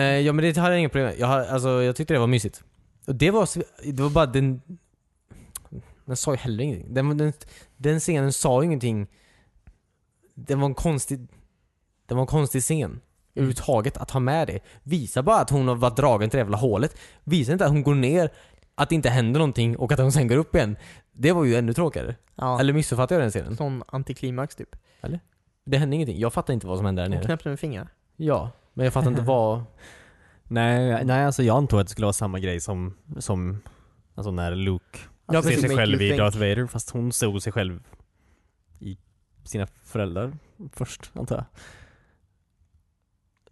ja men det hade jag inga problem med. Jag, har, alltså, jag tyckte det var mysigt. Och det var, det var bara den... Den sa ju heller ingenting. Den, den, den scenen sa ju ingenting. Den var en konstig... Det var en konstig scen. Överhuvudtaget att ha med det. Visa bara att hon har varit dragen till det jävla hålet. Visa inte att hon går ner, att det inte händer någonting och att hon sen går upp igen. Det var ju ännu tråkigare. Ja, Eller missuppfattade jag den scenen? sån antiklimax typ. Det hände ingenting. Jag fattar inte vad som hände där Hon nere. knäppte med fingrar. Ja, men jag fattar inte vad... Nej, nej, alltså jag antog att det skulle vara samma grej som, som alltså när Luke Alltså, ser sig själv i think. Darth Vader, fast hon såg sig själv i sina föräldrar först, antar jag.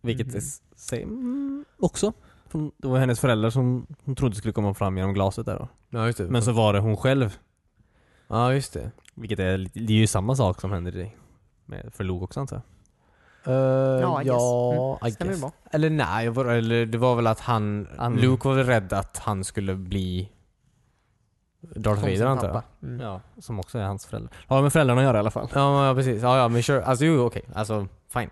Vilket Mhm. är same också. Det var hennes föräldrar som hon trodde skulle komma fram genom glaset där då. Ja, just det. Men så var det hon själv. Ja, just det. Vilket är, det är ju samma sak som händer i. Med, för Luke också antar jag. Uh, Ja, I ja, guess. I Stämmer guess. Eller nej, var, eller det var väl att han... Han- Luke var väl rädd att han skulle bli Darth Vader antar jag. Mm. Ja, som också är hans föräldrar. Har med föräldrarna att göra i alla fall. Ja, ja precis. Ja, ja men sure. Alltså jo, okej. Alltså, fine.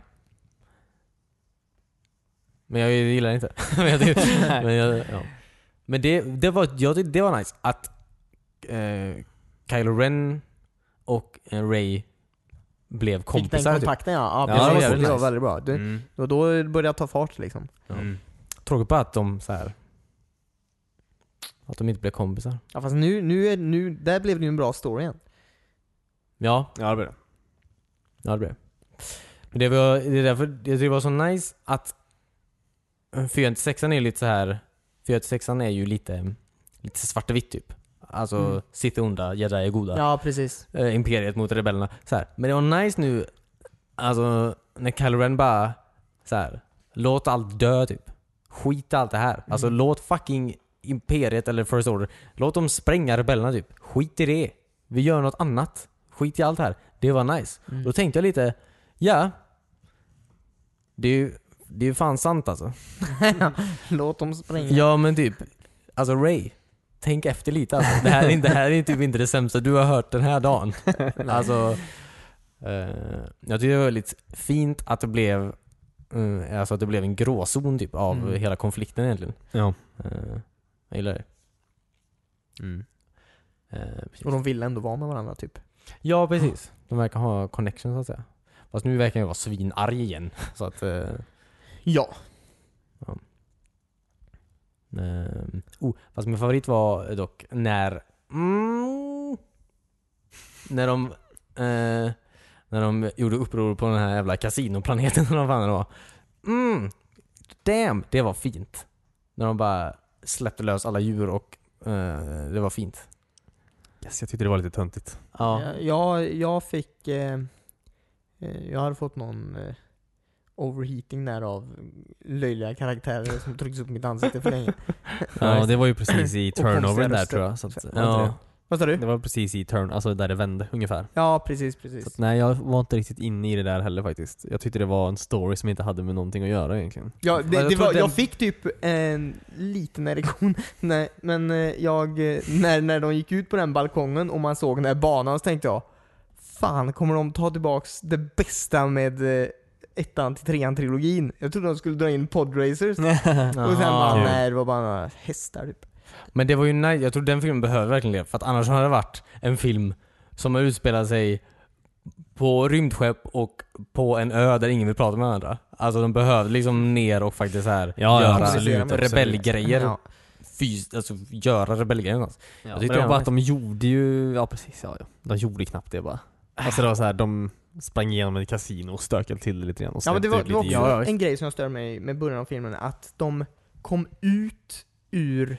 Men jag gillar det inte. men men, jag, ja. men det, det, var, jag tyckte det var nice att eh, Kylo Ren och eh, Ray blev Fick den kompisar typ. kontakten ja, ja, Ja, precis. det var det, var väldigt bra. Det, Mm. Och då började jag ta fart liksom. Ja. Mm. Tråkigt bara att de så här Att de inte blev kompisar. Ja fast nu, nu, är, nu där blev det ju en bra story igen. Ja, Ja, det blir det. ja det blev. Men det var, det är därför jag tycker det var så nice att 496 är lite så här 496 är ju lite, lite svart och vitt typ. Alltså, Mm. Sith är onda, jedi är goda. Ja, precis. eh, Imperiet mot rebellerna. Så här. Men det var nice nu, alltså när Kylo Ren bara så här. låt allt dö typ. Skit allt det här. Alltså Mm. låt fucking Imperiet eller First Order, låt dem spränga rebellerna typ. Skit i det. Vi gör något annat. Skit i allt det här. Det var nice. Mm. Då tänkte jag lite, ja. Det är ju, det är ju fan sant alltså. Låt dem spränga. Ja men typ, alltså Ray. Tänk efter lite alltså. Det här är, inte, det här är typ inte det sämsta du har hört den här dagen. alltså, eh, jag tycker det var väldigt fint att det blev eh, Alltså att det blev en gråzon typ av Mm. hela konflikten egentligen. Ja. Eh, jag gillar det. Mm. Precis. Och de vill ändå vara med varandra typ. Ja precis. De verkar ha connection så att säga. Fast nu verkar jag vara svinarg igen. Så att... Eh, Ja. Ehm, oh, fast min favorit var dock när... Mm, när de... Eh, när de gjorde uppror på den här jävla kasinoplaneten eller vad fan det var. Mm, damn, det var fint. När de bara släppte lös alla djur och eh, det var fint. Yes, jag tyckte det var lite töntigt. Ja. Ja, jag, jag fick... Eh, eh, jag hade fått någon eh, overheating där av löjliga karaktärer som trycktes upp mitt ansikte för länge. Ja, det var ju precis i turnovern där tror jag. Så att, Ja. Vad sa det? du? det var precis i turn, alltså där det vände ungefär. Ja, precis, Så precis. att, nej, jag var inte riktigt inne i det där heller faktiskt. Jag tyckte det var en story som inte hade med någonting att göra egentligen. Ja, Jag det, det tror var, den- jag fick typ en liten erektion, Nej, men eh, jag, eh, när, när de gick ut på den balkongen och man såg den här banan så tänkte jag Fan, kommer de ta tillbaks det bästa med eh, ettan till trean trilogin? Jag trodde de skulle dra in podracers, och sen bara, Kul. nej det var bara några hästar typ. Men det var ju nice, jag tror den filmen behöver verkligen det. För att annars hade det varit en film som har utspelat sig på rymdskepp och på en ö där ingen vill prata med varandra. Alltså de behövde liksom ner och faktiskt så här Ja, ja, göra absolut, absolut. rebellgrejer. Ja. Fys, alltså göra rebellgrejer någonstans. Ja, Jag men tyckte det var bara att de gjorde ju, ja precis, ja, ja. De gjorde knappt det bara. Alltså det var så här, de sprang igenom ett kasino och stökade till det lite grann och Ja men det var, det var också. Ja, en grej som jag stör mig med början av filmen, att de kom ut ur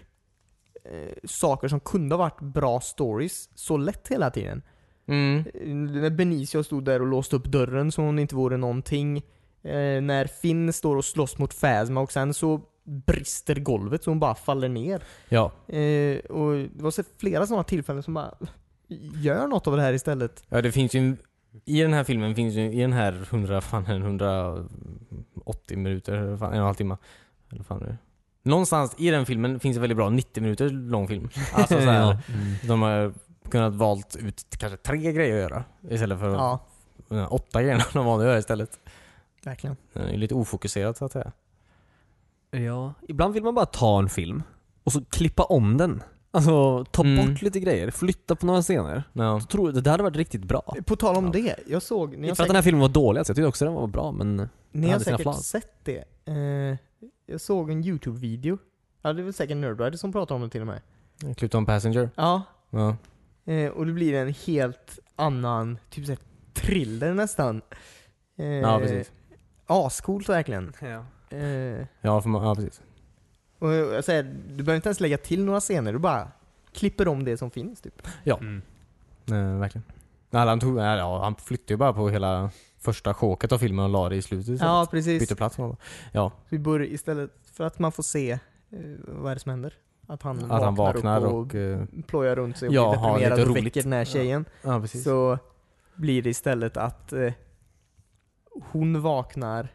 eh, saker som kunde ha varit bra stories så lätt hela tiden. Mm. Eh, När Benicio stod där och låste upp dörren som om det inte vore någonting. Eh, när Finn står och slåss mot Phasma och sen så brister golvet så hon bara faller ner. Ja. Eh, och det var så flera sådana tillfällen som bara Gör något av det här istället. ja, det finns ju i den här filmen finns ju, i den här 100, fan, 180 minuter, fan, en och en halv timme. Eller fan det? Någonstans i den filmen finns en väldigt bra 90 minuter lång film. Alltså så här, Ja. De har kunnat valt ut kanske tre grejer att göra istället för Ja, åtta grejerna de valde att göra istället. verkligen. Det är lite ofokuserat så att säga. Ja, ibland vill man bara ta en film och så klippa om den. Alltså ta Mm. bort lite grejer, flytta på några scener. Ja. Jag tror det hade varit riktigt bra. På tal om Ja. det, jag såg, ni har för att den här filmen var dålig, alltså. jag tyckte också den var bra men... ni har hade sina säkert flaws. sett det. Eh, jag såg en YouTube-video. Ja, det är väl säkert Nerdrider som pratar om det till och med. Clipton Passenger. Ja, Ja. eh, och det blir en helt annan, typ såhär thriller nästan. Eh, Ja, precis. Ascoolt verkligen. Ja. Eh, Ja, för man, ja precis. Och jag säger, du behöver inte ens lägga till några scener, du bara klipper om det som finns typ. Mm. Nej, verkligen. Nej, han, tog, nej, ja, han flyttade ju bara på hela första choket av filmen och la det i slutet istället. Ja, precis. Bytte plats med honom. Ja, Vi börjar istället för att man får se eh, vad är det som händer. Att han, att han vaknar upp och... och, eh, plojar runt sig och Ja, blir deprimerad och väcker den här tjejen. ja, precis. Så blir det istället att eh, hon vaknar, eh,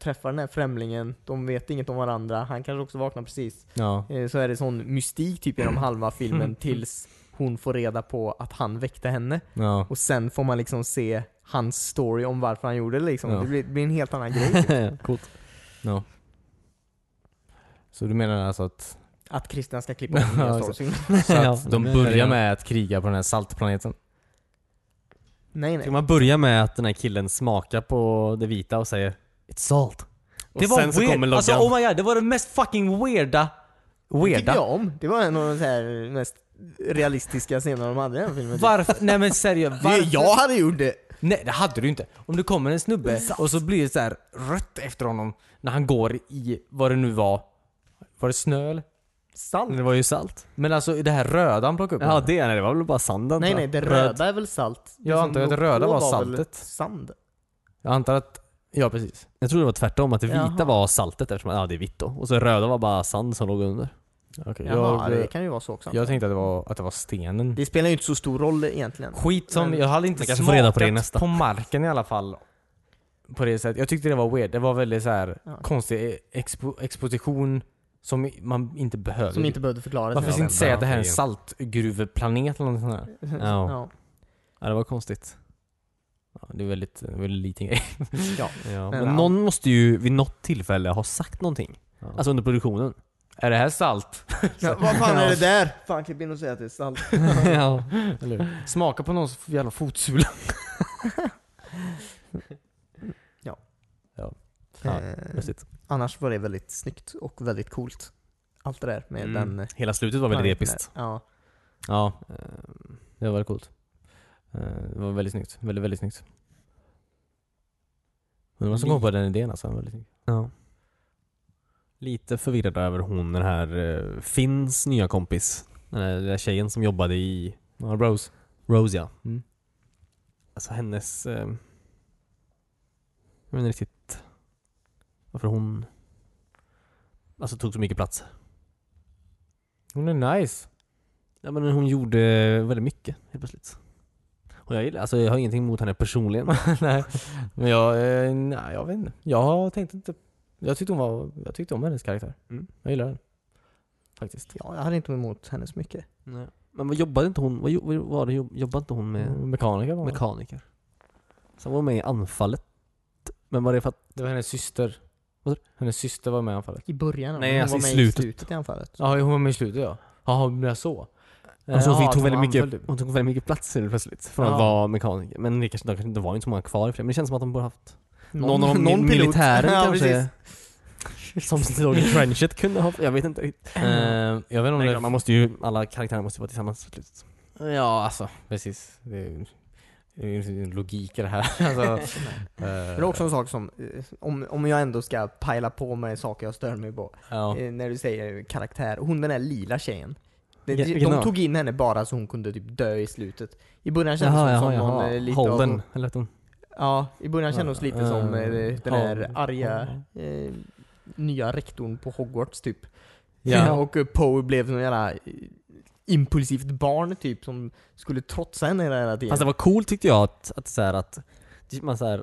träffar den här främlingen, de vet inget om varandra, han kanske också vaknar precis. Ja. Eh, så är det sån mystik typ genom halva filmen tills hon får reda på att han väckte henne. Ja. Och sen får man liksom se hans story om varför han gjorde det liksom. Ja. Det, blir, blir en helt annan grej. Typ. Coolt. ja. Så du menar alltså att, Att Christian ska klippa om nya så att de börjar med att kriga på den här saltplaneten? Nej Ska nej. man börja med att den här killen smakar på det vita och säger It's salt. Och det var sen så weird! kommer loggan. alltså oh my god, det var det mest fucking weirda Det tyckte Weirda. jag om. Det var en av de så här mest realistiska scenerna de hade i den filmen. typ. Varför? Nej men seriöst, Det, varför? jag hade gjort det! Nej det hade du inte. Om det kommer en snubbe och så blir det så här rött efter honom när han går i vad det nu var. Var det snö eller? Salt? Det var ju salt. Men alltså det här röda han plockade upp. Ja det, nej, det var väl bara sanden Nej tror nej, jag. det Röd. röda är väl salt? Det Jag som antar att det låg röda på var väl saltet. Sand? Jag antar att, ja precis. Jag tror det var tvärtom, att det vita Jaha. var saltet eftersom ja, det är vitt då. Och så röda var bara sand som låg under. Okej, Jaha, jag, det kan ju vara så också. jag tänkte att det var, att det var stenen. Det spelar ju inte så stor roll egentligen. Skit som, Men- jag hade inte kanske får reda på det i smakat nästa. på marken i alla fall. På det sättet. Jag tyckte det var weird. Det var väldigt så här Ja. konstig expo, exposition som man inte behöver. Som inte behövde förklaras. Varför inte säga att det här är en saltgruveplanet eller något sånt där? Ja. ja. Ja det var konstigt. Ja, det är väldigt, väldigt liten grej. ja. Ja. Men ja. någon måste ju vid något tillfälle ha sagt någonting. Ja. Alltså under produktionen. är det här salt? ja. Vad fan är det där? Fan klipp in och säg att det är salt. ja. Eller? Smaka på någons jävla fotsula. Ja, Eh, lustigt. annars var det väldigt snyggt och väldigt coolt. Allt det där med Mm. den... eh, Hela slutet var väldigt episkt. Ja. Ja, eh, det var väldigt coolt. Eh, Det var väldigt snyggt. Väldigt, väldigt snyggt. Men vad som kom på den idén alltså. Väldigt snyggt. Ja. Lite förvirrad över hon, den här uh, Finns nya kompis. Den där, den där tjejen som jobbade i Ja, Rose. Rose ja. Mm. Alltså hennes... eh, jag vet inte riktigt varför hon alltså tog så mycket plats. Hon är nice. Ja men hon gjorde väldigt mycket helt plötsligt. Och jag gillar, alltså jag har ingenting emot henne personligen. nej. Men jag, eh, nej, jag vet inte. Jag tänkte inte... Jag tyckte hon var... Jag tyckte om hennes karaktär. Mm. Jag gillar den. Faktiskt. ja, jag hade inte emot henne så mycket. Nej. Men vad jobbade inte hon, vad vad var det, jobb- jobbade inte hon med Mekaniker var hon. mekaniker? Sen var hon med i anfallet. Men var det för att, Det var hennes syster. Vad Hennes syster var med i anfallet. I början? Nej, hon alltså var i med slutet. i slutet i anfallet. Ja, hon var med i slutet ja. Jaha, det är så. Alltså hon Jaha, fick, tog väldigt mycket, hon tog väldigt mycket plats helt plötsligt. Från Ja. att vara mekaniker. Men det kanske, det kanske inte var inte så många kvar i för det. Men det känns som att de borde haft någon, av de pilot. militären ja, kanske. precis. Som låg i trenchet kunde ha, jag vet inte riktigt. Eh, jag vet inte om Nej, det... man måste ju, alla karaktärer måste ju vara tillsammans till slut. Ja, alltså precis. Det är, det är logik i det här. alltså, Men det är också en sak som, eh, om, om jag ändå ska pajla på med saker jag stör mig på. ja. Eh, när du säger karaktär, hon den där lila tjejen. Det, de de tog in henne bara så hon kunde typ dö i slutet. I början kändes hon som någon eh, lite Holden, av, eller hon? Ja, i början kändes hon lite Ja, som eh, den Holden. arga eh, nya rektorn på Hogwarts typ. Ja. och Poe blev någon jävla impulsivt barn typ som skulle trotsa henne hela tiden. Fast det var coolt tyckte jag att, att så här att man så här,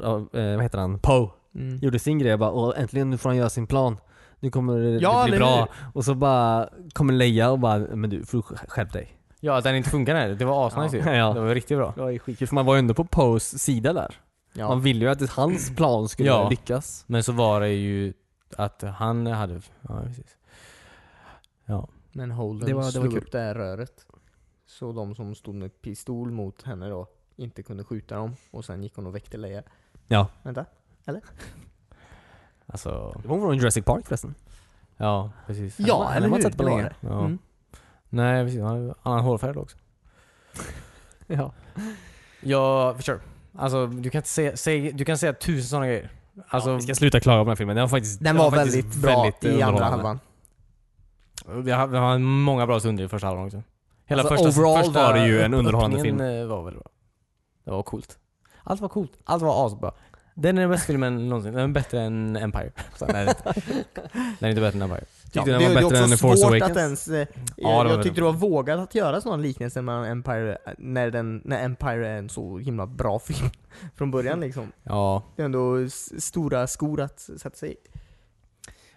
vad heter han? Poe mm. gjorde sin grej bara och äntligen nu får han göra sin plan. Nu kommer det, Ja, det bli eller bra. Och så bara kommer Leia och bara men du får skärp dig. ja, att den inte funkar här. Det var asnice Ja. ju. Ja. Det var riktigt bra. Det var skitkul för man var ju ändå på Poes sida där. ja. Man ville ju att hans plan skulle Ja. lyckas. Men så var det ju att han hade... Ja, precis. Ja. Men Holden Det var- det var slog kul. upp det här röret. Så de som stod med pistol mot henne då inte kunde skjuta dem. Och sen gick hon och väckte Leia. Ja. Vänta. Alltså... Det var från Jurassic Park förresten. Ja, precis. Ja, har eller man hur? sett på Det var det. Ja. Mm. Nej, precis. Han hade annan hårfärg också. Ja. Ja, för sure. Alltså, du kan inte säga, säg, du kan säga tusen sådana grejer. Alltså, ja, vi ska sluta klaga på den här filmen. Den var faktiskt Den var faktiskt väldigt bra väldigt, i andra underhållande. halvan. vi har, vi har många bra stunder i första halvan också. Hela Alltså, första, overall första var det ju en underhållande öppningen, eh, var väldigt bra. Det var coolt. Allt var coolt. Allt var asbra. Den är den bästa filmen någonsin. Den är bättre än Empire. Så, nej, det är inte. den är inte bättre än Empire. Tyckte Ja, den det, var det är bättre också än Force svårt Awakens. att ens... Eh, det jag, var tyckte det var vågat att göra sån liknelse mellan Empire eh, när, den, när Empire är en så himla bra film från början liksom. Ja. Det är ändå stora skor att sätta sig i.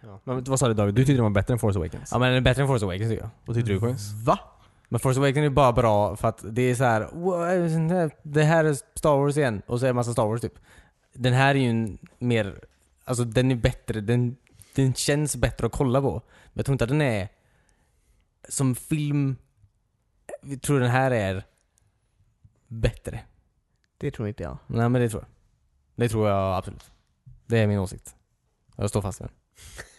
Ja. Men vad sa du David? Du tyckte den var bättre än Force Awakens? ja, men den är bättre än Force Awakens tycker jag. Vad tyckte du Coins? Va? Men Force Awakens är bara bra för att det är så här. "Wow, Det här är Star Wars igen. Och så är det massa Star Wars typ. Den här är ju en mer... Alltså den är bättre. Den, den känns bättre att kolla på. Men jag tror inte att den är... Som film... Jag tror den här är bättre. Det tror inte jag. Nej men det tror jag. Det tror jag absolut. Det är min åsikt. Jag står fast vid den.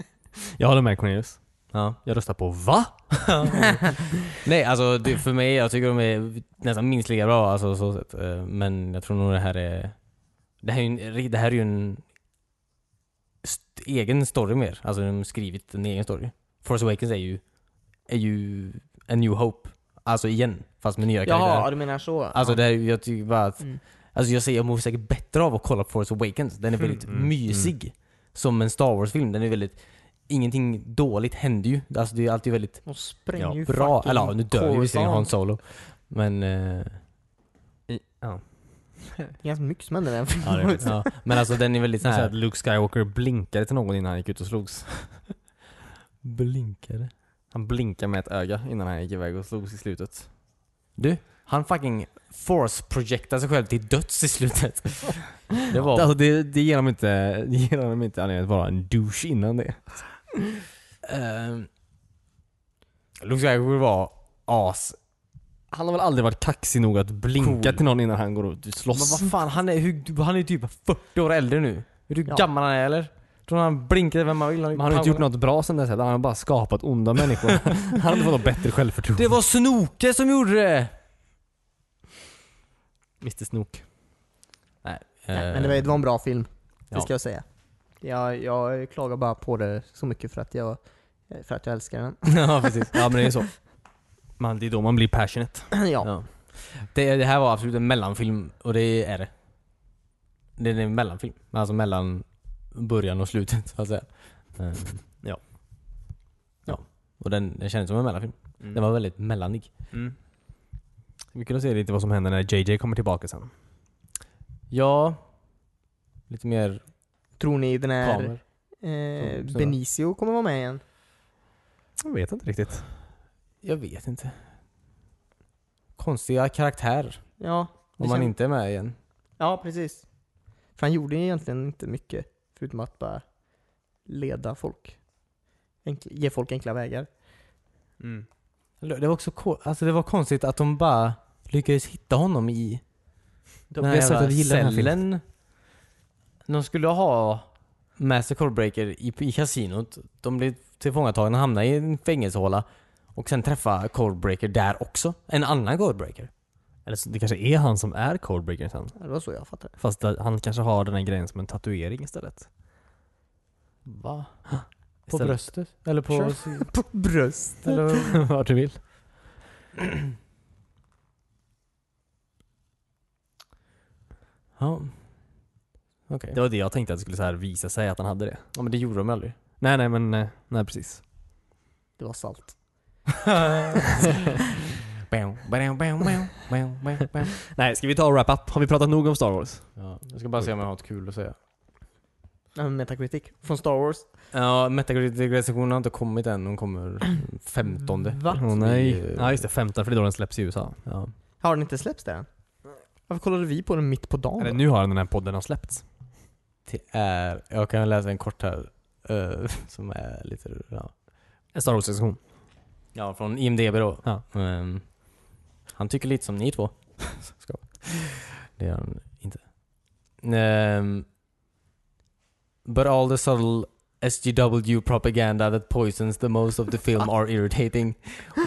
Jag håller med Cornelius. Ja. Jag röstar på VA? Nej, alltså det, för mig, jag tycker de är nästan minst lika bra alltså, så sätt. Eh, Men jag tror nog det här är... Det här är ju en, det här är ju en st- egen story mer. Alltså de har skrivit en egen story. Force Awakens är ju, är ju A New Hope. Alltså igen, fast med nya Jaha, karaktärer. du menar så? Alltså ja. det här, jag tycker bara att Mm. Alltså jag säger, jag mår säkert bättre av att kolla på Force Awakens. Den är väldigt Mm, mysig. Som en Star Wars-film. Den är väldigt... Ingenting dåligt händer ju. Alltså det är alltid väldigt De spränger Ja, bra. Eller ja, nu dör ju visserligen Han. Solo. Men... Eh, I, ja. Det är ganska mycket som händer i den Ja, det är filmen. det. ja. Men alltså den är väldigt Så sån att här... Luke Skywalker blinkade till någon innan han gick ut och slogs. Blinkade. Han blinkade med ett öga innan han gick iväg och slogs i slutet. Du, han fucking force-projectade sig själv till döds i slutet. Det var... Alltså det, det ger honom inte, det ger honom inte anledning att vara en douche innan det. Uh, Luke Skywalker var as... Han har väl aldrig varit kaxig nog att blinka Cool. till någon innan han går och Men slåss. vad fan, han är, hur, han är typ 40 år äldre nu. Vet du hur Ja. gammal han är eller? Tror han blinkade vem man vill? Men han har inte gjort något bra sen dess heller. Han har bara skapat onda människor. han har inte fått något bättre självförtroende. Det var Snoke som gjorde det! Mr Snook. Nej, Nej, men det var, det var en bra film, det Ja. ska jag säga. Jag, jag klagar bara på det så mycket för att jag, för att jag älskar den. ja, precis. Ja men det är så. Man, det är då man blir passionate. ja. Ja. Det, det här var absolut en mellanfilm, och det är det. Det är en mellanfilm. Alltså mellan början och slutet, så att säga. Ehm, Ja. Ja. Och den, den kändes som en mellanfilm. Den var väldigt mellanig. Mm. Vi kunde se lite vad som händer när JJ kommer tillbaka sen. Ja. Lite mer Tror ni den här eh, Benicio kommer vara med igen? Jag vet inte riktigt. Jag vet inte. Konstiga karaktärer. Ja, Om man inte är med igen. Ja, precis. För han gjorde ju egentligen inte mycket, förutom att bara leda folk. Enkl- ge folk enkla vägar. Det var också alltså det var konstigt att de bara lyckades hitta honom i De, den vi här jävla cellen. De skulle ha Master Codebreaker i, i kasinot. De blev tillfångatagna och hamnade i en fängelsehåla. Och sen träffa Codebreaker där också. En annan Codebreaker. Eller så, det kanske är han som är Codebreaker sen. Det var så jag fattade. Fast att han kanske har den här grejen som en tatuering istället. Va? På Istället. bröstet? Eller på... Sure. På bröst. Eller... Vart du vill. Ja. Okej. Det var det jag tänkte att det skulle så här visa sig att han hade det. Ja men det gjorde de aldrig. Nej nej men, eh, nej precis. Det var salt. Nej, ska vi ta och wrap up? Har vi pratat nog om Star Wars? Ja, jag ska bara se om jag har något kul att säga. Metacritic från Star Wars. Ja, Metacritic-recensionen har inte kommit än. De kommer 15. Va? Åh nej. Ja just det, 15 för det är då den släpps i USA. Ja. Har den inte släppts där än? Varför kollade vi på den mitt på dagen? Eller nu har den här podden har släppts. Det är, jag kan läsa en kort här. eh, som är lite, ja. En Star Wars-recension. Ja, från IMDB då. Ja. Ehm, han tycker lite som ni två. Ska. Det gör han inte. Ehm, but all the subtle SGW propaganda that poisons the most of the film are irritating.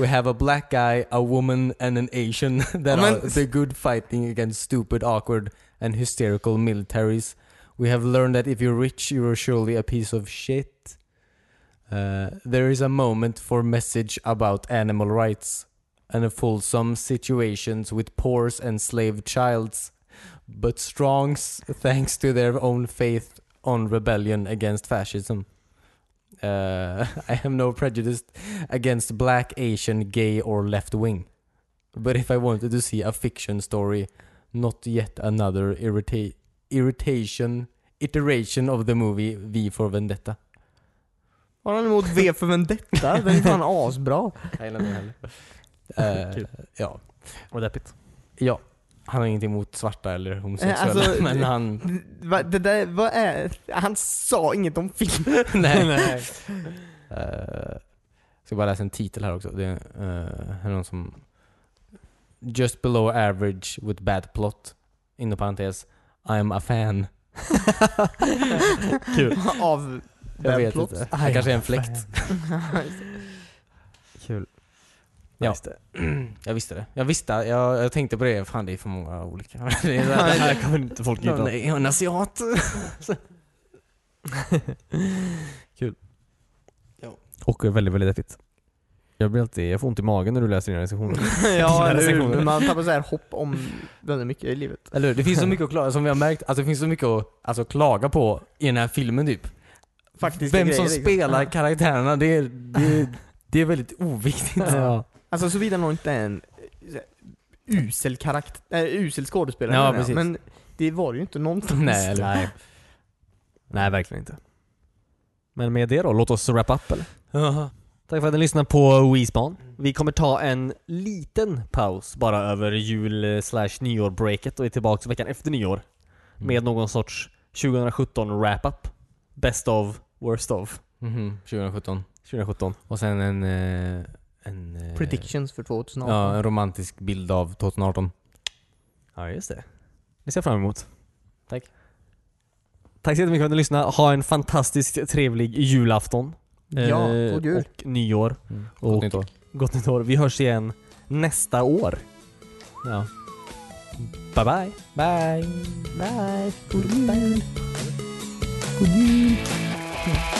We have a black guy, a woman and an Asian that men- are the good fighting against stupid, awkward and hysterical militaries. We have learned that if you're rich, you are surely a piece of shit. Uh, there is a moment for message about animal rights and a fulsome situations with poor enslaved childs, but strongs thanks to their own faith on rebellion against fascism. Uh, I have no prejudice against black, Asian, gay, or left wing. But if I wanted to see a fiction story, not yet another irrita- irritation iteration of the movie V for Vendetta. Har han emot V för Vendetta? Den är fan asbra. Jag gillar inte heller. Eh, Kul. ja. Och deppigt. ja. Han har ingenting emot svarta eller homosexuella, Eh, alltså, men det- han... Va, det där, vad är... Han sa inget om film. nej. nej. Eh, ska bara läsa en titel här också. Det är, eh, är någon som... Just below average with bad plot. Inom parentes. I'm a fan. Kul. Av Jag vet Babplots. inte. Det kanske är en fläkt. Kul. Ja. Jag visste det. Jag visste, jag, jag tänkte på det, fan det är för många olika. Det är Det här kommer inte folk Någon gilla. är en asiat. Och väldigt, väldigt deppigt. Jag blir alltid, jag får ont i magen när du läser dina recensioner. ja, eller hur? Man tappar så här hopp om väldigt mycket i livet. Eller hur? Det finns så mycket att klaga, som vi har märkt, alltså det finns så mycket att alltså, klaga på i den här filmen typ. Faktiska Vem grejer, som liksom. spelar karaktärerna, det är, det, är, det är väldigt oviktigt. ja. Alltså såvida någon inte är en eh, usel karaktär, äh, usel skådespelare Ja, precis. Men det var det ju inte någonstans. Nej, eller Nej. Nej, verkligen inte. Men med det då, låt oss wrap up eller? Tack för att ni lyssnade på WeSpan. Vi kommer ta en liten paus bara över jul eh, slash nyår-breaket och är tillbaka veckan efter nyår. Med någon sorts 2017 wrap-up. Best of, worst of. Mhm, 2017. 2017. Och sen en... eh, en eh, Predictions för 2018. Ja, en romantisk bild av 2018. Ja, just det. Det ser jag fram emot. Tack. Tack så jättemycket för att ni lyssnade. Ha en fantastiskt trevlig julafton. Ja, Eh, god jul. Och nyår. Gott Och- nytt år. Gott nytt år. Vi hörs igen nästa år. Ja. Bye bye. Bye! Bye. God jul. God jul. Martin.